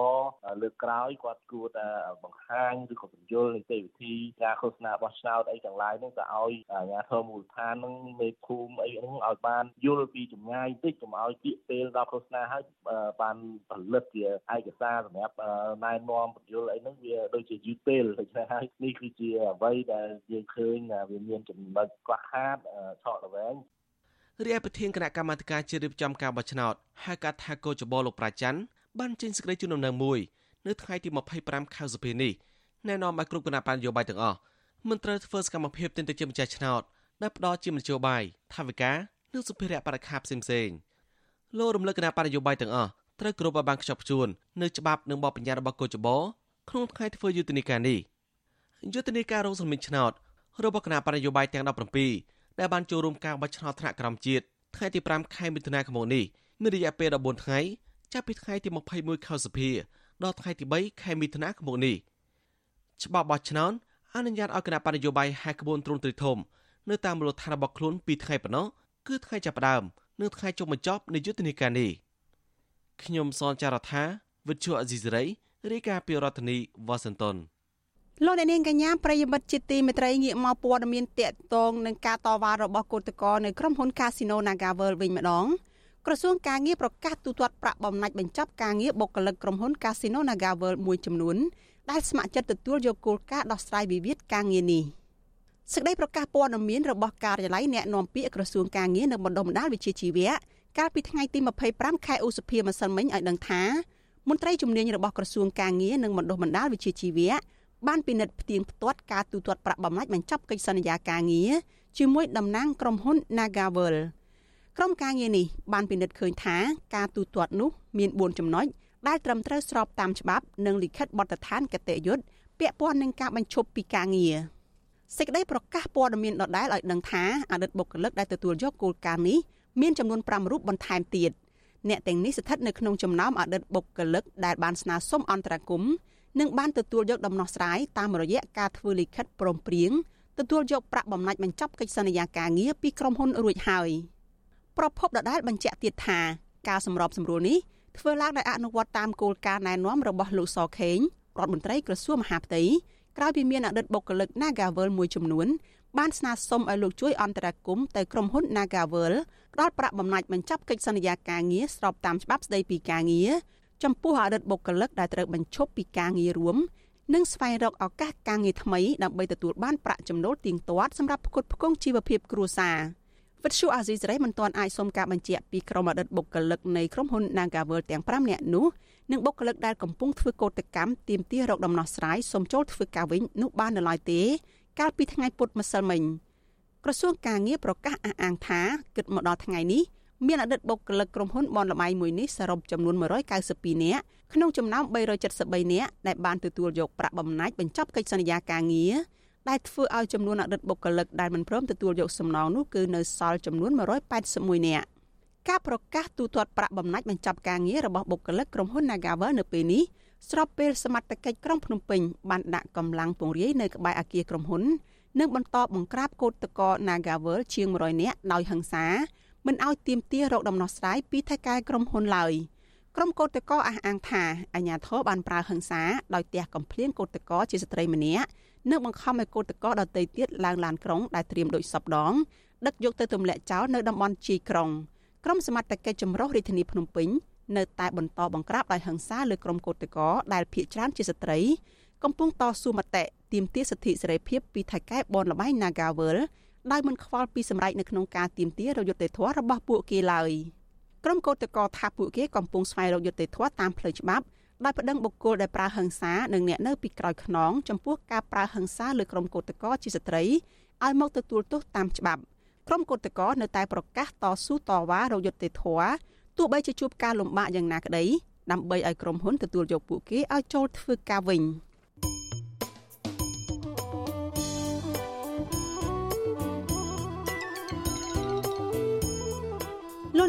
លើកក្រោយគាត់គួរតែបង្ហាញឬក៏បញ្យលនីតិវិធីការឃោសនាបោះឆ្នោតអីទាំងឡាយហ្នឹងទៅឲ្យអាជ្ញាធរមូលដ្ឋានហ្នឹងមេភូមិអីហ្នឹងឲ្យបានយល់ពីចម្ងាយតិចកុំឲ្យពាក្យពេលដល់ឃោសនាហើយបានផលិតជាឯកសារសម្រាប់ណែនាំបញ្យលអីហ្នឹងវាដូចជាយឺតពេលដូច្នេះហើយនេះគឺជាអ្វីដែលយើងឃើញវាមានចំណុចខ្វះខាតឆក់រវែង រីឯប្រធានគណៈកម្មាធិការជាតិរៀបចំការបោះឆ្នោតហៅកាត់ថាកោចបោលោកប្រាច័ន្ទបានចេញសេចក្តីជូនដំណឹងមួយនៅថ្ងៃទី25ខែសុភានេះណែនាំឲ្យគ្រប់គណៈបញ្ញយោបាយទាំងអស់មិនត្រូវធ្វើសកម្មភាពទិញទៅជាម្ចាស់ឆ្នោតដែលផ្ដល់ជាមធ្យោបាយថាវិការនិងសុភារៈបរិខាផ្សេងផ្សេងលោករំលឹកគណៈបញ្ញយោបាយទាំងអស់ត្រូវគ្រប់ឲ្យបានខ្ជាប់ខ្ជួននៅច្បាប់និងបទបញ្ញត្តិរបស់កោចបោក្នុងថ្ងៃធ្វើយុទ្ធនាការនេះយុទ្ធនាការរងសម្លេងឆ្នោតរបស់គណៈបញ្ញយោបាយទាំង17 ដែលបានចូលរួមការបោះឆ្នោតថ្នាក់ក្រោមជាតិថ្ងៃទី5ខែមិថុនាឆ្នាំនេះមានរយៈពេល14ថ្ងៃចាប់ពីថ្ងៃទី21ខែសីហាដល់ថ្ងៃទី3ខែមិថុនាឆ្នាំនេះច្បាប់បោះឆ្នោតអនុញ្ញាតឲ្យគណៈបកនយោបាយហែកក្បួនទ្រង់ទ្រីធំនៅតាមមូលដ្ឋានរបស់ខ្លួនពីរថ្ងៃប៉ុណ្ណោះគឺថ្ងៃចាប់ផ្ដើមនិងថ្ងៃចុងបញ្ចប់នៃយុទ្ធនាការនេះខ្ញុំសនចាររថាវិទ្យុអេស៊ីសរ៉ៃរាយការណ៍ពីរដ្ឋធានីវ៉ាស៊ីនតោន លោកអ្នកនាងកញ្ញាប្រិយមិត្តជាទីមេត្រីងាកមកព័ត៌មានតកតងនឹងការតវ៉ារបស់គឧតកោនៅក្រុមហ៊ុន Casino NagaWorld វិញម្ដងក្រសួងការងារប្រកាសទូទាត់ប្រាក់បំណាច់បញ្ចប់ការងារបុគ្គលិកក្រុមហ៊ុន Casino NagaWorld មួយចំនួនដែលស្ម័គ្រចិត្តទទួលយកគោលការណ៍ដោះស្រាយវិវាទការងារនេះសេចក្តីប្រកាសព័ត៌មានរបស់ការិយាល័យអ្នកណែនាំពាក្យក្រសួងការងារនិងបណ្ដុំបណ្ដាលវិជ្ជាជីវៈកាលពីថ្ងៃទី25ខែឧសភាម្សិលមិញឲ្យដឹងថាមន្ត្រីជំនាញរបស់ក្រសួងការងារនិងបណ្ដុំបណ្ដាលវិជ្ជាជីវៈ បានពិនិត្យផ្ទៀងផ្ទាត់ការទូទាត់ប្រាក់បំណាច់បញ្ចប់កិច្ចសន្យាការងារជាមួយតំណាងក្រុមហ៊ុន Nagavel ក្រុមការងារនេះបានពិនិត្យឃើញថាការទូទាត់នោះមាន4ចំណុចដែលត្រឹមត្រូវស្របតាមច្បាប់និងលិខិតបទដ្ឋានកតេយុត្តពាក់ព័ន្ធនឹងការបញ្ឈប់ពីការងារសេចក្តីប្រកាសព័ត៌មានដដែលឲ្យដឹងថាអតីតបុគ្គលិកដែលទទួលយកគោលការណ៍នេះមានចំនួន5រូបបន្ថែមទៀតអ្នកទាំងនេះស្ថិតនៅក្នុងចំណោមអតីតបុគ្គលិកដែលបានស្នើសុំអន្តរាគមន៍ និងបានទទួលយកដំណោះស្រាយតាមរយៈការធ្វើលិខិតព្រមព្រៀងទទួលយកប្រាក់បំណាច់បញ្ចប់កិច្ចសន្យាការងារពីក្រុមហ៊ុនរួចហើយប្រពន្ធដដែលបញ្ជាក់ទៀតថាការសម្របសម្រួលនេះធ្វើឡើងដោយអនុវត្តតាមគោលការណ៍ណែនាំរបស់លោកសខេងរដ្ឋមន្ត្រីក្រសួងមហាផ្ទៃក្រោយពីមានអតីតបុគ្គលិក Nagavel មួយចំនួនបានស្នើសុំឲ្យលោកជួយអន្តរាគមន៍ទៅក្រុមហ៊ុន Nagavel ផ្ដល់ប្រាក់បំណាច់បញ្ចប់កិច្ចសន្យាការងារស្របតាមច្បាប់ស្តីពីការងារ ចំពោះអតីតបុគ្គលិកដែលត្រូវបញ្ឈប់ពីការងាររួមនិងស្វែងរកឱកាសការងារថ្មីដើម្បីទទួលបានប្រាក់ចំណូលទៀងទាត់សម្រាប់ផ្គត់ផ្គង់ជីវភាពគ្រួសារវិទ្យុអាស៊ីសេរីមិនទាន់អាចសុំការបញ្ជាក់ពីក្រុមអតីតបុគ្គលិកនៃក្រុមហ៊ុន Nagavel ទាំង5នាក់នោះនិងបុគ្គលិកដែលកំពុងធ្វើកោតកម្មទាមទាររកដំណោះស្រាយសុំចូលធ្វើការវិញនោះបាននៅឡើយទេ កាលពីថ្ងៃពុធម្សិលមិញក្រសួងការងារប្រកាសអះអាងថាគិតមកដល់ថ្ងៃនេះ មានអតីតបុគ្គលិកក្រុមហ៊ុនបនលបៃមួយនេះសរុបចំនួន192នាក់ក្នុងចំណោម373នាក់ដែលបានទទួលយកប្រាក់បំណាច់បញ្ចប់កិច្ចសន្យាការងារដែលធ្វើឲ្យចំនួនអតីតបុគ្គលិកដែលមិនព្រមទទួលយកសំណងនោះគឺនៅសល់ចំនួន181នាក់ការប្រកាសទូទាត់ប្រាក់បំណាច់បញ្ចប់ការងាររបស់បុគ្គលិកក្រុមហ៊ុន Nagavel នៅពេលនេះស្របពេលសមត្ថកិច្ចក្រុងភ្នំពេញបានដាក់កម្លាំងពង្រាយនៅក្បែរអគារក្រុមហ៊ុននិងបន្តបង្ក្រាបកោតតក Nagavel ជាង100នាក់ដោយហិង្សា មិនឲ្យទៀមទារោគដំណោះស្រាយពីថៃកែក្រុមហ៊ុនឡើយក្រុមកោតតកអះអាងថាអាញាធរបានប្រើហិង្សាដោយទះកំភ្លៀងកោតតកជាស្ត្រីម្នាក់និងបង្ខំឲ្យកោតកោដតីទៀតឡើងឡានក្រុងដែលត្រៀមដូចសពដងដឹកយកទៅទម្លាក់ចោលនៅតំបន់ជីក្រុងក្រុមសមត្ថកិច្ចចម្រុះរាជធានីភ្នំពេញនៅតែបន្តបង្ក្រាបដោយហិង្សាលើក្រុមកោតកោដែលភ ieck ច្រើនជាស្ត្រីកំពុងតស៊ូមតិទាមទារសិទ្ធិសេរីភាពពីថៃកែបនលបៃ Nagavel ដោយមិនខ្វល់ពីសម្រេចនៅក្នុងការទាមទាររយុត្តិធម៌របស់ពួកគេឡើយក្រុមកោតកោថាពួកគេកំពុងស្វែងរកយុត្តិធម៌តាមផ្លូវច្បាប់ដោយប្តឹងបុគ្គលដែលប្រើហិង្សានិងអ្នកនៅពីក្រោយខ្នងចំពោះការប្រើហិង្សាលើក្រុមកោតក្រជាស្ត្រីឲ្យមកទទួលទោសតាមច្បាប់ក្រុមកោតក្រនៅតែប្រកាសតស៊ូតវ៉ារយុត្តិធម៌ទោះបីជាជួបការលំបាកយ៉ាងណាក្តីដើម្បីឲ្យក្រុមហ៊ុនទទួលយកពួកគេឲ្យចូលធ្វើការវិញ។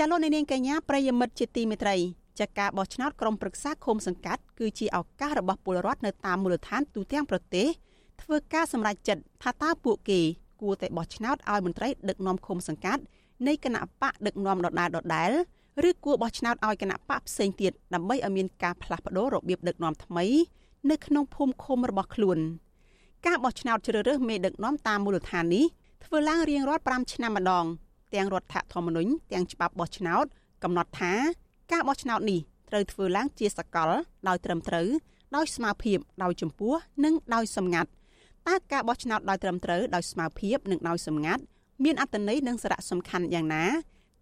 ចាលោកនាងកញ្ញាប្រិយមិត្តជាទីមេត្រីចាការបោះឆ្នោតក្រុមប្រឹក្សាឃុំសង្កាត់គឺជាឱកាសរបស់ពលរដ្ឋនៅតាមមូលដ្ឋានទូទាំងប្រទេសធ្វើការសម្រេចចិត្តថាតើពួកគេគួរតែបោះឆ្នោតឲ្យមន្ត្រីដឹកនាំឃុំសង្កាត់នៃគណៈបកដឹកនាំដដែលដដែលឬគួរបោះឆ្នោតឲ្យគណៈបកផ្សេងទៀតដើម្បីឲ្យមានការផ្លាស់ប្ដូររបៀបដឹកនាំថ្មីនៅក្នុងភូមិឃុំរបស់ខ្លួនការបោះឆ្នោតជ្រើសរើសមេដឹកនាំតាមមូលដ្ឋាននេះធ្វើឡើងរៀងរាល់5ឆ្នាំម្ដង ទាំងរដ្ឋធម្មនុញ្ញទាំងច្បាប់បោះឆ្នោតកំណត់ថាការបោះឆ្នោតនេះត្រូវធ្វើឡើងជាសកលដោយត្រឹមត្រូវដោយស្មារភាពដោយចំពោះនិងដោយសម្ងាត់តើការបោះឆ្នោតដោយត្រឹមត្រូវដោយស្មារភាពនិងដោយសម្ងាត់មានអត្ថន័យនិងសារៈសំខាន់យ៉ាងណា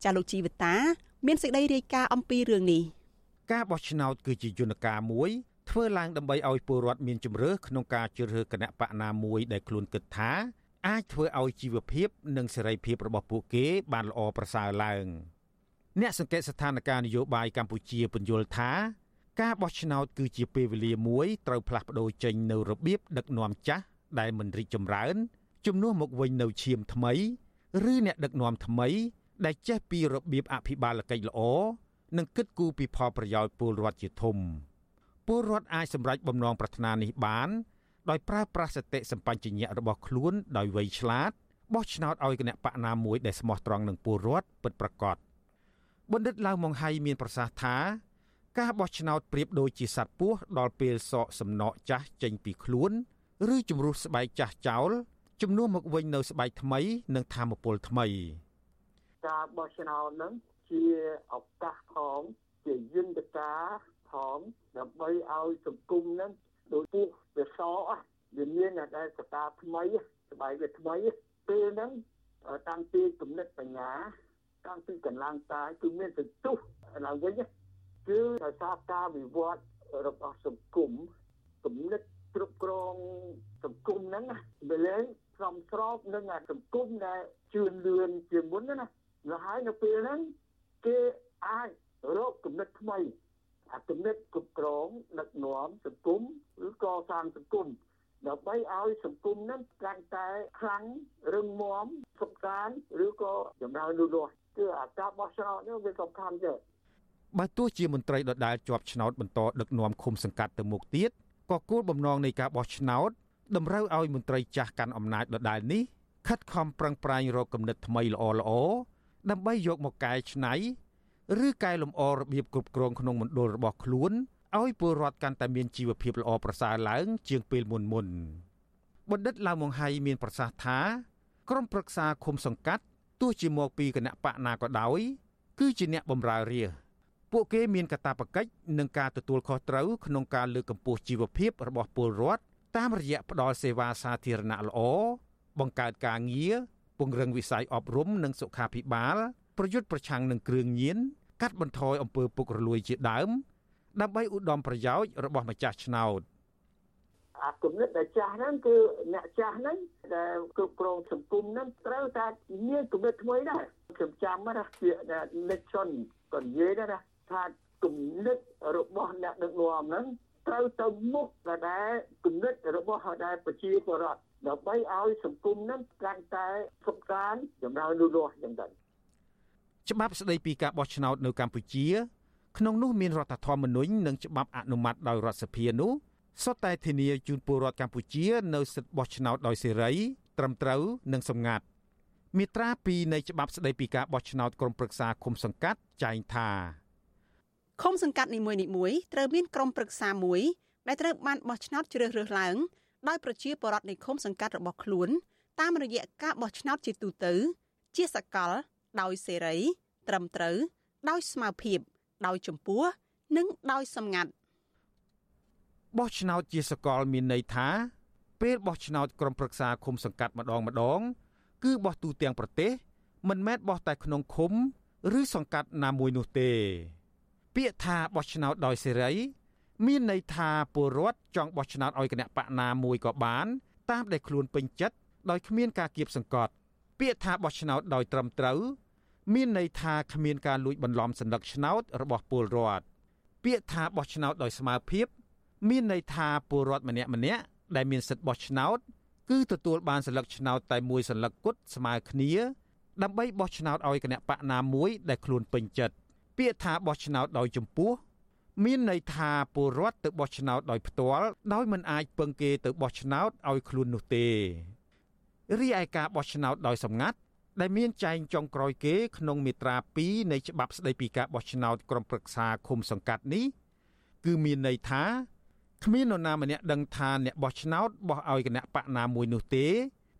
ចាលោកជីវតា មានសេចក្តីរាយការណ៍អំពីរឿងនេះការបោះឆ្នោតគឺជាយន្តការមួយធ្វើឡើងដើម្បីឲ្យពលរដ្ឋមានជំរឿក្នុងការជ្រើសរើសគណៈបកណាមួយដែលខ្លួនគិតថា អាចធ្វើឲ្យជីវភាព និងសេរីភាពរបស់ពួកគេ បានល្អប្រសើរឡើងអ្នកសង្កេតស្ថានភាពនយោបាយកម្ពុជាពន្យល់ថាការបោះឆ្នោតគឺជាពេលវេលាមួយត្រូវផ្លាស់ប្ដូរចេញនៅរបៀបដឹកនាំចាស់ដែលមិនរីកចម្រើនជំនួសមកវិញនៅឈាមថ្មី ឬអ្នកដឹកនាំថ្មី ដែលចេះពីរបៀបអភិបាលកិច្ចល្អនិងគិតគូរពីផលប្រយោជន៍ពលរដ្ឋជាធំពលរដ្ឋអាចសម្រេចបំណងប្រាថ្នានេះបាន ដោយប្រើប្រាស់សតិសម្បញ្ញញ្ញៈរបស់ខ្លួនដោយវៃឆ្លាតបោះឆ្នោតឲ្យគណៈបកណាមួយដែលស្មោះត្រង់នឹងពលរដ្ឋពិតប្រាកដបណ្ឌិតឡាវម៉ុងហៃមានប្រសាសន៍ថាការបោះឆ្នោតប្រៀបដូចជាសត្វពស់ដល់ពេលសក់សំណក់ចាស់ចេញពីខ្លួន ឬជំរុះស្បែកចាស់ចោលជំនួសមកវិញនៅស្បែកថ្មី និងធម៌ពលថ្មី ការបោះឆ្នោតនឹងជាឱកាសផងជាយន្តការផងដើម្បីឲ្យសង្គមនឹង ដូចពោះវាសអស់វាមានដែលកតាថ្មីស្បែកវាថ្មីពេលហ្នឹងតាំងពីគំនិតបញ្ញាតាំងពីកម្លាំងកាយគឺមានសន្ទុះឡើងវិញគឺដោយសារការវិវត្តរបស់សង្គមគំនិតគ្រប់គ្រងសង្គមហ្នឹងវាលែងស្របស្របនឹងសង្គមដែលជឿនលឿនជាងមុនណាហើយនៅពេលហ្នឹងគេអាចរកគំនិតថ្មី អាគំនិតគ្រប់គ្រងដឹកនាំសង្គមឬកសាងសង្គមដើម្បីឲ្យសង្គមនឹងកាន់តែខ្លាំងរឹងមាំសុខសាន្តឬក៏ចម្រើនលូតលាស់គឺអាការបោះឆ្នោតនេះវាសំខាន់ទេបើទោះជាមន្ត្រីដដែលជាប់ឆ្នោតបន្តដឹកនាំឃុំសង្កាត់ទៅមុខទៀតក៏គោលបំណងនៃការបោះឆ្នោតតម្រូវឲ្យមន្ត្រីចាស់កាន់អំណាចដដែលនេះខិតខំប្រឹងប្រែងរកគំនិតថ្មីល្អល្អដើម្បីយកមកកែច្នៃ ឬកែលម្អរបៀបគ្រប់គ្រងក្នុងមណ្ឌលរបស់ខ្លួនឲ្យពលរដ្ឋកាន់តែមានជីវភាពល្អប្រសើរឡើង ជាងពេលមុនមុនបណ្ឌិតឡាវម៉ុងហៃមានប្រសាសន៍ថាក្រុមប្រឹក្សាឃុំសង្កាត់ទោះជាមកពីគណៈបកណាក៏ដោយ គឺជាអ្នកបម្រើរាជពួកគេមានកាតព្វកិច្ចនិងការទទួលខុសត្រូវក្នុងការលើកកម្ពស់ជីវភាពរបស់ពលរដ្ឋតាមរយៈផ្តល់សេវាសាធារណៈល្អបង្កើតការងារពង្រឹងវិស័យអប់រំនិងសុខាភិបាល ប្រយុទ្ធប្រឆាំងនឹងគ្រឿងញៀនកាត់បន្ថយអំពើពុករលួយជាដើម ដើម្បីឧត្តមប្រយោជន៍របស់ម្ចាស់ឆ្នោតអាគំនិតដែលចាស់ហ្នឹងគឺអ្នកចាស់ហ្នឹងដែលគ្រប់គ្រងសង្គមហ្នឹងត្រូវតែមានគំនិតថ្មីដែរខ្ញុំចាំណាជា Nixon ក៏និយាយដែរថាគំនិតរបស់អ្នកដឹកនាំហ្នឹងត្រូវទៅមុខដែលគំនិតរបស់ដែលប្រជាពលរដ្ឋដើម្បីឲ្យសង្គមហ្នឹងកាន់តែសុខសាន្តចម្រើនលូតលាស់យ៉ាងទៅ ច្បាប់ស្តីពីការបោះឆ្នោតនៅកម្ពុជា ក្នុងនោះមានរដ្ឋធម្មនុញ្ញនិងច្បាប់អនុម័តដោយរដ្ឋសភានោះសុទ្ធតែធានាជូនពលរដ្ឋកម្ពុជា នៅសិទ្ធិបោះឆ្នោតដោយសេរីត្រឹមត្រូវនិងសម្ងាត់មាត្រា2នៃច្បាប់ស្តីពីការបោះឆ្នោតក្រុមប្រឹក្សាឃុំសង្កាត់ចែងថាឃុំសង្កាត់នីមួយៗត្រូវមានក្រុមប្រឹក្សាមួយដែលត្រូវបានបោះឆ្នោតជ្រើសរើសឡើងដោយប្រជាពលរដ្ឋនៃឃុំសង្កាត់របស់ខ្លួនតាមរយៈការបោះឆ្នោតជាទូទៅ ជាសកល ដោយសេរី ត្រឹមត្រូវ ដោយស្មារភាព ដោយចម្ពោះ និងដោយសម្ងាត់បោះឆ្នោតជាសកលមានន័យថា ពេលបោះឆ្នោតក្រុមប្រឹក្សាឃុំសង្កាត់ម្ដងម្ដង គឺបោះទូទាំងប្រទេស មិនមែនបោះតែក្នុងឃុំ ឬសង្កាត់ណាមួយនោះទេ ពាក្យថាបោះឆ្នោតដោយសេរី មានន័យថាពលរដ្ឋចង់បោះឆ្នោតឲ្យគណៈបកណាមួយក៏បាន តាមដែលខ្លួនពេញចិត្តដោយគ្មានការគៀបសង្កត់ ពាក្យថាបោះឆ្នោតដោយត្រឹមត្រូវ មានន័យថាគ្មានការលួចបន្លំសัญลักษณ์ឆ្នោតរបស់ពលរដ្ឋពាក្យថាបោះឆ្នោតដោយស្មារភាពមានន័យថាពលរដ្ឋម្នាក់ម្នាក់ដែលមានសិទ្ធិបោះឆ្នោតគឺទទួលបានសัญลักษณ์ឆ្នោតតែមួយសัญลักษณ์គត់ស្មើគ្នាដើម្បីបោះឆ្នោតឲ្យគណៈបកណាមួយដែលខ្លួនពេញចិត្តពាក្យថាបោះឆ្នោតដោយចំពោះមានន័យថាពលរដ្ឋទៅបោះឆ្នោតដោយផ្ទាល់ដោយមិនអាចពឹងគេទៅបោះឆ្នោតឲ្យខ្លួននោះទេរីឯការបោះឆ្នោតដោយសម្ងាត់ ដែលមានចែងចុងក្រោយគេក្នុងមាត្រា2នៃច្បាប់ស្តីពីការបោះឆ្នោតក្រុមប្រឹក្សាឃុំសង្កាត់នេះគឺមានន័យថាគ្មាននរណាម្នាក់ដឹងថាអ្នកបោះឆ្នោតបោះឲ្យគណៈបកណាមួយនោះទេ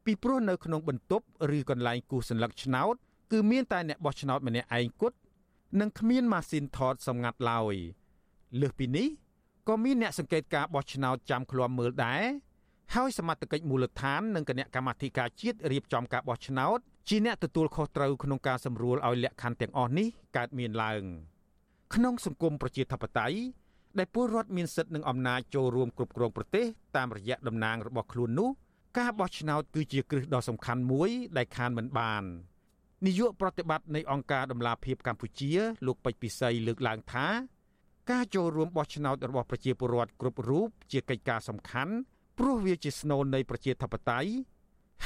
ពីព្រោះនៅក្នុងបន្ទប់ឬកន្លែងគូសសัญลักษณ์ឆ្នោតគឺមានតែអ្នកបោះឆ្នោតម្នាក់ឯងគត់និងគ្មានម៉ាស៊ីនថតសម្ងាត់ឡើយលើសពីនេះក៏មានអ្នកសង្កេតការបោះឆ្នោតចាំឃ្លាំមើលដែរហើយសមត្ថកិច្ចមូលដ្ឋាននិងគណៈកម្មាធិការជាតិរៀបចំការបោះឆ្នោត ជាអ្នកទទួលខុសត្រូវក្នុងការសម្រួលឲ្យលក្ខខណ្ឌទាំងអស់នេះកើតមានឡើងក្នុងសង្គមប្រជាធិបតេយ្យដែលពលរដ្ឋមានសិទ្ធិនិងអំណាចចូលរួមគ្រប់គ្រងប្រទេសតាមរយៈតំណាងរបស់ខ្លួននោះការបោះឆ្នោតគឺជាគ្រឹះដ៏សំខាន់មួយដែលខានមិនបាននាយកប្រតិបត្តិនៃអង្គការដំឡាភិបកម្ពុជា លោកពេជ្រពិសីលើកឡើងថាការចូលរួមបោះឆ្នោតរបស់ប្រជាពលរដ្ឋគ្រប់រូបជាកិច្ចការសំខាន់ព្រោះវាជាស្នូលនៃប្រជាធិបតេយ្យ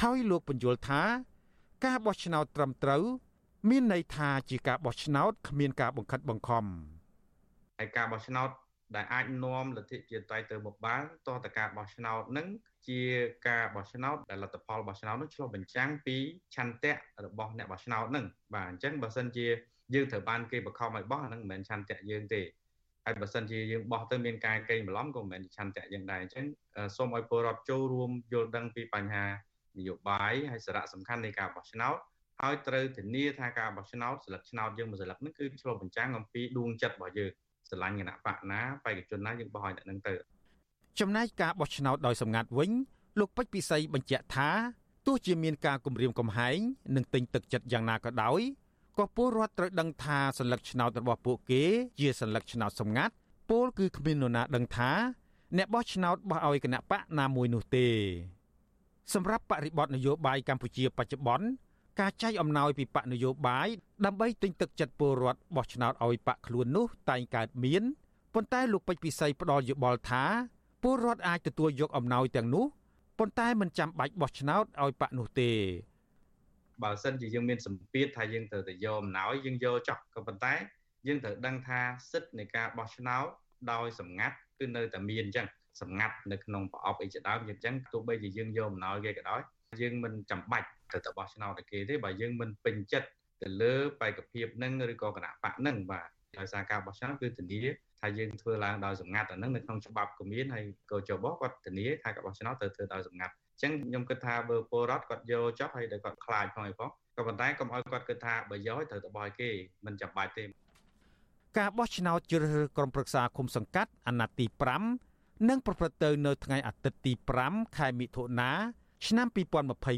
ហើយលោកបញ្យល់ថា ការបោះឆ្នោតត្រឹមត្រូវ មានន័យថាជាការបោះឆ្នោតគ្មានការបង្ខិតបង្ខំហើយការបោះឆ្នោតដែលអាចនាំលទ្ធិជាតិតៃទៅមុខបានតោះតការបោះឆ្នោតនឹងជាការបោះឆ្នោតដែលលទ្ធផលបោះឆ្នោតនោះឆ្លុះបញ្ចាំងពីឆន្ទៈរបស់អ្នកបោះឆ្នោតនឹងបាទអញ្ចឹងបើសិនជាយើងត្រូវបានគេបង្ខំឲ្យបោះអានឹងមិនមែនឆន្ទៈយើងទេហើយបើសិនជាយើងបោះទៅមានការកេងបន្លំក៏មិនមែនឆន្ទៈយើងដែរអញ្ចឹងសូមឲ្យពលរដ្ឋចូលរួមយល់ដឹងពីបញ្ហា នយោបាយហើយសារៈសំខាន់នៃការបោះឆ្នោតហើយត្រូវធានាថាការបោះឆ្នោតស្លឹកឆ្នោតយើងមួយស្លឹកហ្នឹងគឺឆ្លុះបញ្ចាំងអំពីដួងចិត្តរបស់យើងស្រឡាញ់គណៈបកណាបេក្ខជនណាយើងបោះឲ្យអ្នកហ្នឹងទៅចំណែកការបោះឆ្នោតដោយសម្ងាត់វិញលោកពេជ្រពិសីបញ្ជាក់ថាទោះជាមានការគម្រាមកំហែងនិងទិញទឹកចិត្តយ៉ាងណាក៏ដោយក៏ពលរដ្ឋត្រូវដឹងថាសញ្ញាឆ្នោតរបស់ពួកគេជាសញ្ញាឆ្នោតសម្ងាត់ពលគឺគ្មាននរណាដឹងថា អ្នកបោះឆ្នោតបោះឲ្យគណៈបកណាមួយនោះទេ សម្រាប់បរិបទនយោបាយកម្ពុជាបច្ចុប្បន្នការចែកអំណោយពីបកនយោបាយដើម្បីទិញទឹកចិត្តពលរដ្ឋបោះឆ្នោតឲ្យបកខ្លួននោះតែងកើតមានប៉ុន្តែលោកពេជ្រពិសីផ្ដល់យោបល់ថាពលរដ្ឋអាចទទួលយកអំណោយទាំងនោះប៉ុន្តែមិនចាំបាច់បោះឆ្នោតឲ្យបកនោះទេបើសិនជាយើងមានសម្ពាធថាយើងត្រូវតែយកអំណោយយើងយកចោះក៏ប៉ុន្តែយើងត្រូវដឹងថាសិទ្ធិនៃការបោះឆ្នោតដោយសម្ងាត់គឺនៅតែមានអញ្ចឹង សម្ងាត់នៅក្នុងប្រអប់អីជាដើមអញ្ចឹងទោះបីជាយើងយកអំណោយគេក៏ដោយយើងមិនចាំបាច់ត្រូវតែបោះឆ្នោតឲ្យគេទេបើយើងមិនពេញចិត្តទៅលើបេក្ខភាពនឹងឬក៏គណៈបកនឹងបាទដោយសារការបោះឆ្នោតគឺធានាថាយើងធ្វើឡើងដោយសម្ងាត់អានឹងនៅក្នុងច្បាប់ក៏មានហើយក៏ចបគាត់ធានាថាការបោះឆ្នោតត្រូវធ្វើដោយសម្ងាត់អញ្ចឹងខ្ញុំគិតថាបើពលរដ្ឋគាត់យកចុះហើយដែលគាត់ខ្លាចផងអីផងក៏ប៉ុន្តែកុំឲ្យគាត់គិតថាបើយកត្រូវទៅបោះឲ្យគេមិនចាំបាច់ទេការបោះឆ្នោតជ្រើសរើសក្រុមប្រឹក្សាគុំសង្កាត់អាណត្តិទី5 នឹងប្រព្រឹត្តទៅនៅថ្ងៃអាទិត្យទី5ខែមិថុនាឆ្នាំ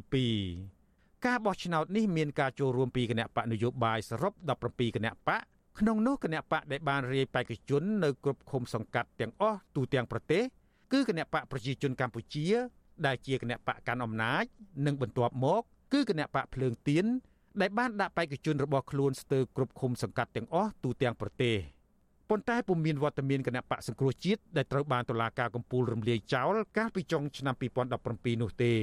2022ការបោះឆ្នោតនេះមានការចូលរួមពីគណៈបកនយោបាយសរុប17គណៈបកក្នុងនោះគណៈបកដែលបានរាយបេក្ខជននៅគ្រប់ឃុំសង្កាត់ទាំងអស់ទូទាំងប្រទេសគឺគណៈបកប្រជាជនកម្ពុជា ដែលជាគណៈបកកាន់អំណាច និងបន្ទាប់មក គឺគណៈបកភ្លើងទៀនដែលបានដាក់បេក្ខជនរបស់ខ្លួនស្ទើរគ្រប់ឃុំសង្កាត់ទាំងអស់ទូទាំងប្រទេស ប៉ុន្តែពុំមានវត្តមានគណៈបកសង្គ្រោះជាតិដែលត្រូវបានតុលាការកំពូលរំលាយចោលកាលពីចុងឆ្នាំ2017នោះទេ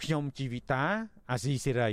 ខ្ញុំជីវិតាអាស៊ីសេរី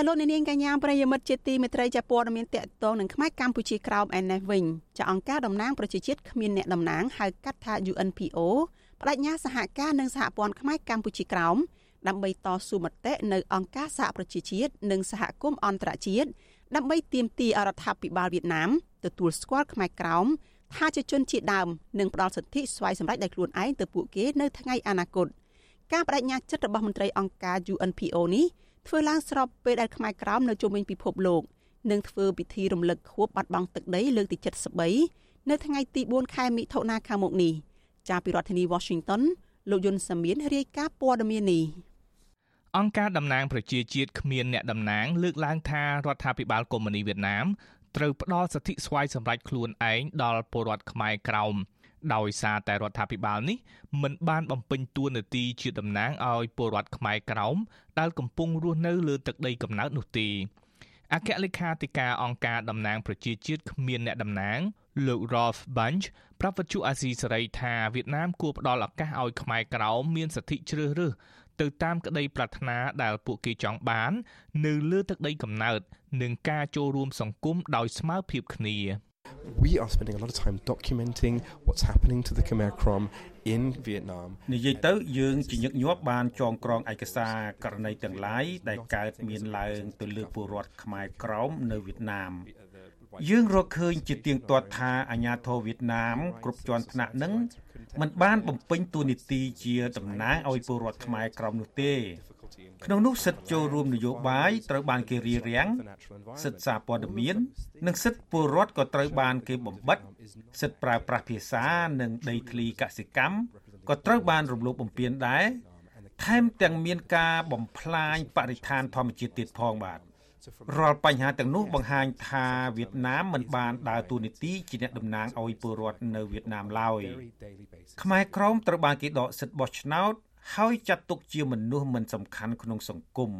ចាលោកនាងកញ្ញាប្រិយមិត្តជាទីមេត្រីចាព័ត៌មានតកតងនឹងខ្មែរកម្ពុជាក្រោមឯនេះវិញចាអង្គការតំណាងប្រជាជាតិគ្មានអ្នកតំណាងហៅកាត់ថា UNPO បដិញ្ញាសហការនឹងសហព័ន្ធខ្មែរកម្ពុជាក្រោមដើម្បីតស៊ូមតិនៅអង្គការសហប្រជាជាតិនិងសហគមន៍អន្តរជាតិដើម្បីទាមទាររដ្ឋាភិបាលវៀតណាមទទួលស្គាល់ខ្មែរក្រោមថាជាជនជាតិដើមនិងផ្ដល់សិទ្ធិស្វ័យសម្រេចដោយខ្លួនឯងទៅពួកគេនៅថ្ងៃអនាគតការបដិញ្ញាចិត្តរបស់មន្ត្រីអង្គការ UNPO នេះ ធ្វើឡើងស្របពេលដែលខ្មែរក្រោមនៅជុំវិញពិភពលោកនឹងធ្វើពិធីរំលឹកខួបបាត់បង់ទឹកដីលើកទី73នៅថ្ងៃទី4ខែមិថុនាខាងមុខនេះចាប់ពីរដ្ឋធានី Washington លោកយុនសាមៀនរាយការណ៍ព័ត៌មាននេះអង្គការតំណាងប្រជាជាតិគ្មានអ្នកតំណាងលើកឡើងថារដ្ឋាភិបាលកុម្មុយនីវៀតណាមត្រូវផ្ដល់សិទ្ធិស្វ័យសម្រេចខ្លួនឯងដល់ពលរដ្ឋខ្មែរក្រោម ដោយសារតែរដ្ឋាភិបាលនេះមិនបានបំពេញតួនាទីជាតំណាងឲ្យពលរដ្ឋខ្មែរក្រោមដែលកំពុងរស់នៅលើទឹកដីកំណើតនោះទេអគ្គលេខាធិការអង្គការតំណាងប្រជាជាតិគ្មានអ្នកតំណាងលោក Rolf Bunch ប្រាប់វិទ្យុអាស៊ីសេរីថាវៀតណាមគួរផ្ដល់ឱកាសឲ្យខ្មែរក្រោមមានសិទ្ធិជ្រើសរើសទៅតាមក្តីប្រាថ្នាដែលពួកគេចង់បាន នៅលើទឹកដីកំណើត និងការចូលរួមសង្គមដោយស្មើភាពគ្នា we are spending a lot of time documenting what's happening to the Khmer Krom in Vietnam និយាយទៅយើងជាញឹកញាប់បានចងក្រងឯកសារករណីទាំងឡាយដែលកើតមានឡើងទៅលើពលរដ្ឋខ្មែរក្រោមនៅវៀតណាមយើងរកឃើញជាទៀងទាត់ថាអាញាធរវៀតណាមគ្រប់ជាន់ថ្នាក់នឹងមិនបានបំពេញតួនាទីជាតំណាងឲ្យពលរដ្ឋខ្មែរក្រោមនោះទេ ក្នុងនោះសិទ្ធិចូលរួមនយោបាយត្រូវបានគេរារាំងសិទ្ធិសារព័ត៌មាន និងសិទ្ធិពលរដ្ឋក៏ត្រូវបានគេបំបិទសិទ្ធិប្រើប្រាស់ភាសានិងដីធ្លីកសិកម្មក៏ត្រូវបានរំលោភបំពានដែរថែមទាំងមានការបំផ្លាញបរិស្ថានធម្មជាតិទៀតផងបាទរាល់បញ្ហាទាំងនោះបង្ហាញថាវៀតណាមមិនបានដើរតួនាទីជាអ្នកតំណាងឲ្យពលរដ្ឋនៅវៀតណាមឡើយខ្មែរក្រមត្រូវបានគេដកសិទ្ធិបោះឆ្នោត ហើយចាត់ទុកជាមនុស្សមិនសំខាន់ក្នុងសង្គម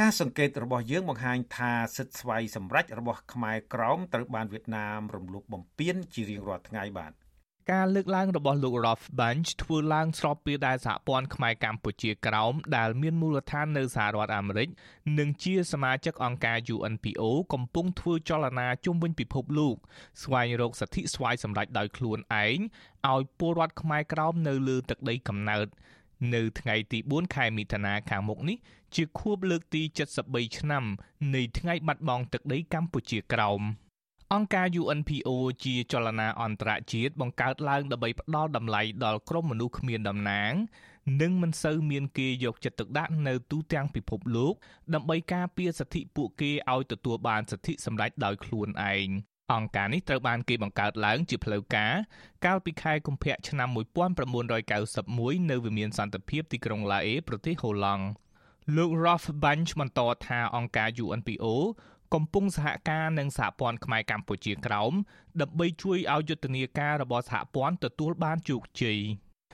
ការសង្កេតរបស់យើងបង្ហាញថាសិទ្ធិស្វ័យសម្រេចរបស់ខ្មែរក្រោមត្រូវបានវៀតណាមរំលោភបំពានជារៀងរាល់ថ្ងៃបាទការលើកឡើងរបស់លោក Rolf Bunch ធ្វើឡើងស្របពេលដែលសហព័ន្ធខ្មែរកម្ពុជាក្រោមដែលមានមូលដ្ឋាននៅសហរដ្ឋអាមេរិកនិងជាសមាជិកអង្គការ UNPO កំពុងធ្វើចលនាជុំវិញពិភពលោកស្វែងរកសិទ្ធិស្វ័យសម្រេចដោយខ្លួនឯងឲ្យពលរដ្ឋខ្មែរក្រោមនៅលើទឹកដីកំណើត នៅថ្ងៃទី4ខែមិថុនាខាងមុខនេះជាខួបលើកទី73ឆ្នាំនៃថ្ងៃបាត់បង់ទឹកដីកម្ពុជាក្រោមអង្គការ UNPO ជាចលនាអន្តរជាតិបង្កើតឡើងដើម្បីផ្ដល់តម្លៃដល់ក្រុមមនុស្សគ្មានតំណាង និងមិនសូវមានគេយកចិត្តទុកដាក់នៅទូទាំងពិភពលោក ដើម្បីការពារសិទ្ធិពួកគេឲ្យទទួលបានសិទ្ធិសម្រេចដោយខ្លួនឯង អង្គការនេះត្រូវបានគេបង្កើតឡើងជាផ្លូវការកាលពីខែកុម្ភៈឆ្នាំ1991នៅវិមានសន្តិភាពទីក្រុងឡាអេប្រទេសហូឡង់លោក Rolf Bunch បន្តថាអង្គការ UNPO កំពុងសហការនឹងសហព័ន្ធខ្មែរកម្ពុជាក្រោមដើម្បីជួយឲ្យយុទ្ធនាការរបស់សហព័ន្ធទទួលបានជោគជ័យ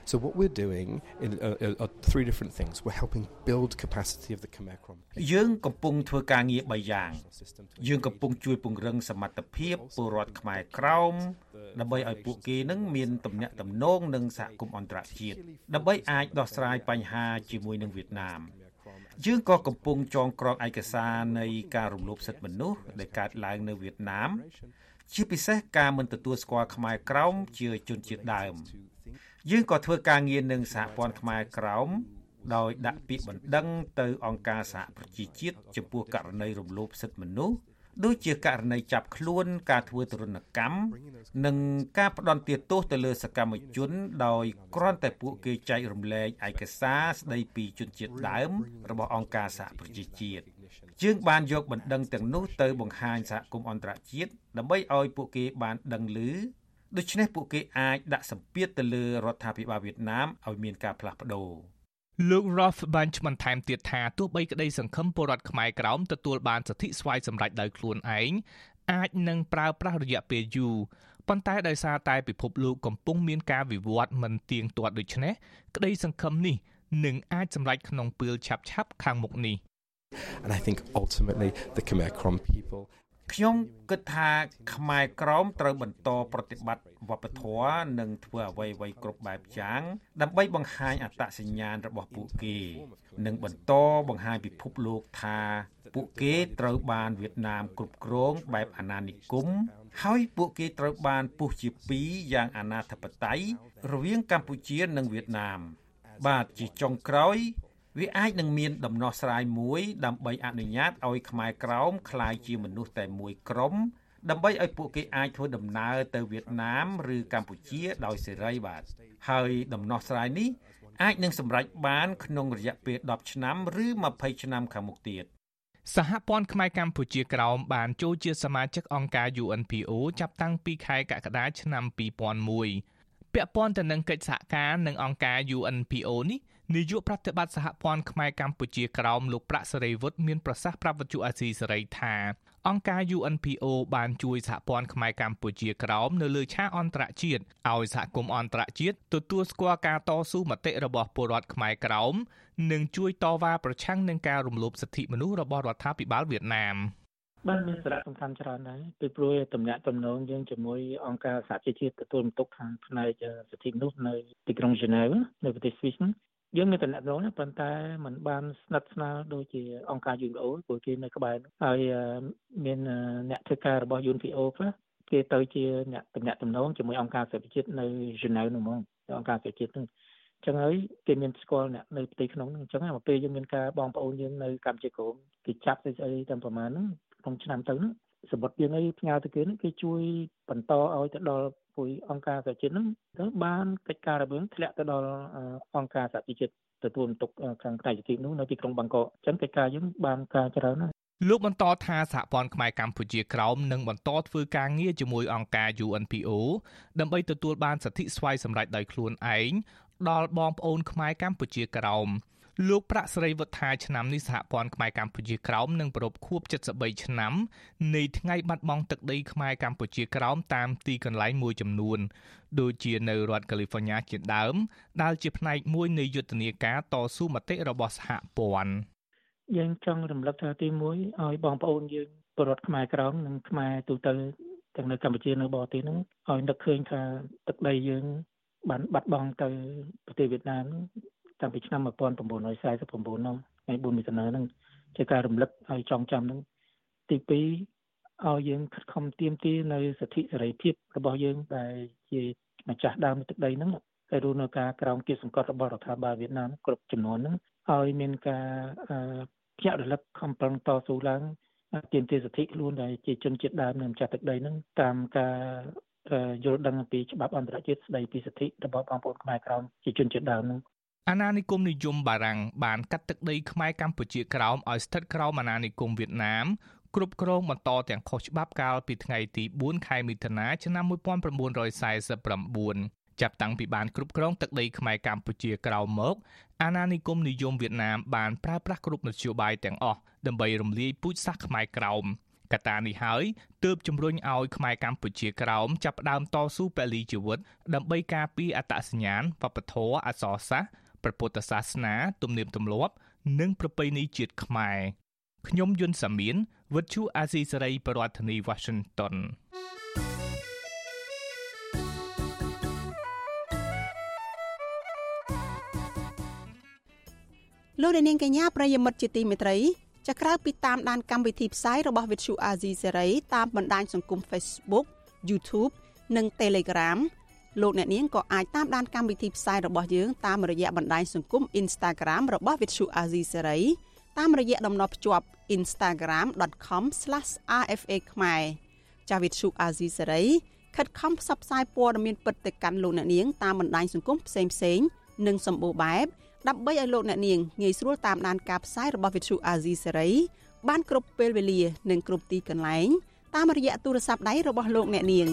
So what we're doing in, uh, are three different things. We're helping build capacity of the Khmer Krom. យើងកំពុងធ្វើការងារ3យ៉ាង យើងកំពុងជួយពង្រឹងសមត្ថភាពពលរដ្ឋខ្មែរក្រោមដើម្បីឲ្យពួកគេនឹងមានទំនាក់ទំនងនឹងសហគមន៍អន្តរជាតិដើម្បីអាចដោះស្រាយបញ្ហាជាមួយនឹងវៀតណាមយើងក៏កំពុងចងក្រងឯកសារនៃការរំលោភសិទ្ធិមនុស្សដែលកើតឡើងនៅវៀតណាមជាពិសេសការមិនទទួលស្គាល់ខ្មែរក្រោមជាជនជាតិដើម យើងក៏ធ្វើការងារនឹងសហព័ន្ធខ្មែរក្រោមដោយដាក់ពាក្យបណ្ដឹងទៅអង្គការសហប្រជាជាតិចំពោះករណីរំលោភសិទ្ធិមនុស្សដូចជាករណីចាប់ខ្លួនការធ្វើទរណកម្មនិងការផ្ដន់ទោសទៅលើសកម្មជន ដោយគ្រាន់តែពួកគេចែករំលែកឯកសារស្ដីពីជនជាតិដើម របស់អង្គការសហប្រជាជាតិយើងបានយកបណ្ដឹងទាំងនោះទៅបង្ហាញសហគមន៍អន្តរជាតិដើម្បីឲ្យពួកគេបានដឹងឮ ដូច្នេះពួកគេអាចដាក់សម្ពាធទៅលើរដ្ឋាភិបាលវៀតណាមឲ្យមានការផ្លាស់ប្ដូរលោក Rolf Bunch បន្ថែមទៀតថាទោះបីក្តីសង្ឃឹមពលរដ្ឋខ្មែរក្រោមទទួលបានសិទ្ធិស្វ័យសម្រេចដោយខ្លួនឯងអាចនឹងប្រើប្រាស់រយៈពេលយូរប៉ុន្តែដោយសារតែពិភពលោកកំពុងមានការវិវត្តមិនទៀងទាត់ដូច្នេះក្តីសង្ឃឹមនេះនឹងអាចសម្រេចក្នុងពេលឆាប់ៗខាងមុខនេះ And I think ultimately the Khmer Krom people ខ្ញុំគិតថាខ្មែរក្រមត្រូវបន្តប្រតិបត្តិវប្បធម៌និងធ្វើអ្វីៗគ្រប់បែបយ៉ាងដើម្បីបង្ហាញអត្តសញ្ញាណរបស់ពួកគេ និងបន្តបង្ហាញពិភពលោកថាពួកគេត្រូវបានវៀតណាមគ្រប់គ្រងបែបអាណានិគមហើយពួកគេត្រូវបានពុះជាពីរយ៉ាងអាណាធិបតេយ្យរវាងកម្ពុជានិងវៀតណាម បាទជាចុងក្រោយ វាអាចនឹងមានដំណោះស្រាយមួយដើម្បីអនុញ្ញាតឲ្យខ្មែរក្រោមក្លាយជាមនុស្សតែមួយក្រុមដើម្បីឲ្យពួកគេអាចធ្វើដំណើរទៅវៀតណាមឬកម្ពុជាដោយសេរីបាទហើយដំណោះស្រាយនេះអាចនឹងសម្រេចបានក្នុងរយៈពេល10ឆ្នាំឬ20ឆ្នាំខាងមុខទៀតសហព័ន្ធខ្មែរកម្ពុជាក្រោមបានចូលជាសមាជិកអង្គការ UNPO ចាប់តាំងពីខែកក្កដាឆ្នាំ2001ពាក់ព័ន្ធទៅនឹងកិច្ចសហការនឹងអង្គការ UNPO នេះ នាយកប្រតិបត្តិសហព័ន្ធខ្មែរកម្ពុជាក្រោមលោកប្រាក់សេរីវុឌ្ឍមានប្រសាសន៍ប្រាប់វិទ្យុអាស៊ីសេរីថាអង្គការ UNPO បានជួយសហព័ន្ធខ្មែរកម្ពុជាក្រោមនៅលើឆាកអន្តរជាតិឲ្យសហគមន៍អន្តរជាតិទទួលស្គាល់ការតស៊ូមតិរបស់ពលរដ្ឋខ្មែរក្រោមនិងជួយតវ៉ាប្រឆាំងនឹងការរំលោភសិទ្ធិមនុស្សរបស់រដ្ឋាភិបាលវៀតណាមបានមានសារៈសំខាន់ច្រើនដែរពីព្រោះតំណាក់តំណងយើងជាមួយអង្គការសហជីវជាតិទទួលបន្ទុកខាងផ្នែកសិទ្ធិមនុស្សនៅទីក្រុងហ្សឺណែវនៅប្រទេសស្វីស យើងមានតំណែងប៉ុន្តែมันបានស្និទ្ធស្នាលដូចជាអង្គការ UNPO ព្រោះគេនៅក្បែរហើយមានអ្នកធ្វើការរបស់ UNPO ខ្លះគេទៅជាអ្នកតំណែងតំណងជាមួយអង្គការសហប្រជាជាតិនៅហ្សឺណែវនោះហ្មងអង្គការសហជាតិនោះអញ្ចឹងហើយគេមានស្គាល់អ្នកនៅផ្ទៃក្នុងហ្នឹងអញ្ចឹងមកពេលយើងមានការបងប្អូនយើងនៅកម្ពុជាក្រមគេចាប់ស្អីស្អីតាមប្រមាណហ្នឹងក្នុងឆ្នាំទៅហ្នឹងសម្បត្តិយើងអីផ្ញើទៅគេហ្នឹងគេជួយបន្តឲ្យទៅដល់ ពុយអង្គការសហជាតិហ្នឹងទៅបានកិច្ចការរបស់ធ្លាក់ទៅដល់អង្គការសហជាតិទទួលបន្ទុកខាងផ្នែកសិទ្ធិនោះនៅទីក្រុងបាងកកអញ្ចឹងកិច្ចការយើងបានការច្រើនណាស់លោកបន្តថាសហព័ន្ធខ្មែរកម្ពុជាក្រោមនឹងបន្តធ្វើការងារជាមួយអង្គការ UNPO ដើម្បីទទួលបានសិទ្ធិស្វ័យសម្រេចដោយខ្លួនឯងដល់បងប្អូនខ្មែរកម្ពុជាក្រោម លោកប្រាក់សេរីវុទ្ធាឆ្នាំនេះសហព័ន្ធខ្មែរកម្ពុជាក្រោមនឹងប្រពខួប73ឆ្នាំនៃថ្ងៃបាត់បង់ទឹកដីខ្មែរកម្ពុជាក្រោមតាមទីកន្លែងមួយចំនួនដូចជានៅរដ្ឋកាលីហ្វ័រញ៉ាជាដើមដែលជាផ្នែកមួយនៃយុទ្ធនាការតស៊ូមតិរបស់សហព័ន្ធយើងចង់រំលឹកថាទី1ឲ្យបងប្អូនយើងពលរដ្ឋខ្មែរក្រមនិងខ្មែរទូទៅទាំងនៅកម្ពុជានៅបរទេសហ្នឹងឲ្យនឹកឃើញថាទឹកដីយើងបានបាត់បង់ទៅប្រទេសវៀតណាម តាំងពីឆ្នាំ1949នោះថ្ងៃ4មិថុនាហ្នឹងជាការរំលឹកឲ្យចងចាំហ្នឹងទី2ឲ្យយើងខិតខំទៀមទានៅសិទ្ធិសេរីភាពរបស់យើងដែលជាម្ចាស់ដើមទឹកដីហ្នឹងហើយរួមនៅការក្រោមគៀសង្កត់របស់រដ្ឋាភិបាលវៀតណាមគ្រប់ចំនួនហ្នឹងឲ្យមានការភ្ញាក់រលឹកខំប្រឹងតស៊ូឡើងទាមទារសិទ្ធិខ្លួនដែលជាជនជាតិដើមនៅម្ចាស់ទឹកដីហ្នឹងតាមការយល់ដឹងពីច្បាប់អន្តរជាតិស្តីពីសិទ្ធិរបស់បងប្អូនខ្មែរក្រោមជាជនជាតិដើមហ្នឹង អាណានិគមនិយមបារាំងបានកាត់ទឹកដីខ្មែរកម្ពុជាក្រោមឲ្យស្ថិតក្រោមអាណានិគមវៀតណាមគ្រប់គ្រងបន្តទាំងខុសច្បាប់កាលពីថ្ងៃទី4ខែមិថុនាឆ្នាំ1949ចាប់តាំងពីបានគ្រប់គ្រងទឹកដីខ្មែរកម្ពុជាក្រោមមក អាណានិគមនិយមវៀតណាមបានប្រើប្រាស់គ្រប់មធ្យោបាយទាំងអស់ដើម្បីរំលាយពូជសាសន៍ខ្មែរក្រោមកត្តានេះហើយទើបជំរុញឲ្យខ្មែរកម្ពុជាក្រោមចាប់ផ្ដើមតស៊ូពលីជីវិតដើម្បីការពារអត្តសញ្ញាណវប្បធម៌អក្សរសាស្ត្រ ព្រះពុទ្ធសាសនាទំនៀមទម្លាប់ និងប្រពៃណីជាតិខ្មែរខ្ញុំយុនសាមៀនវិទ្យុអាស៊ីសេរីប្រធានាធិបតី Washington លោកនាងកញ្ញាប្រិយមិត្តជាទីមេត្រីចាក្រៅពីតាមដានកម្មវិធីផ្សាយរបស់ Vithu Azizi Serai តាមបណ្ដាញសង្គម Facebook YouTube និង Telegram លោកអ្នកនាងក៏អាចតាមដានកម្មវិធីផ្សាយរបស់យើងតាមរយៈបណ្ដាញសង្គម Instagram របស់ Vithu Azizi Serai តាមរយៈតំណភ្ជាប់ instagram.com/rfa ខ្មែរចាវិទ្យុ Azizi Serai ខិតខំផ្សព្វផ្សាយព័ត៌មានពិតទៅកាន់លោកអ្នកនាងតាមបណ្ដាញសង្គមផ្សេងៗនិងសម្បូរបែបដើម្បីឲ្យលោកអ្នកនាងងាយស្រួលតាមដានការផ្សាយរបស់វិទ្យុអាស៊ីសេរីបានគ្រប់ពេលវេលា និងគ្រប់ទីកន្លែងតាមរយៈទូរស័ព្ទដៃរបស់លោកអ្នកនាង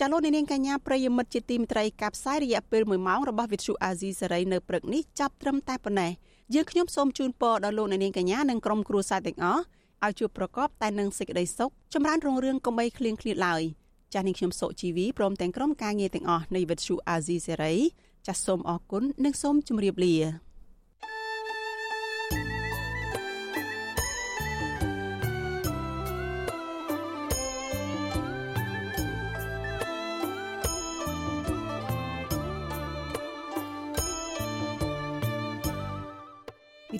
ចាលោកនាងកញ្ញាប្រិយមិត្តជាទីមេត្រីការផ្សាយរយៈពេល1ម៉ោងរបស់វិទ្យុអាស៊ីសេរីនៅព្រឹកនេះចាប់ត្រឹមតែប៉ុណ្ណេះយើងខ្ញុំសូមជូនពរដល់លោកនាងកញ្ញានិងក្រុមគ្រួសារទាំងអស់ឲ្យជួបប្រកបតែនឹងសេចក្តីសុខចម្រើនរុងរឿងកុំបីឃ្លៀងឃ្លាតឡើយចាស់នាងខ្ញុំសុជីវីព្រមទាំងក្រុមការងារទាំងអស់នៃវិទ្យុអាស៊ីសេរីចាសសូមអរគុណនិងសូមជម្រាបលា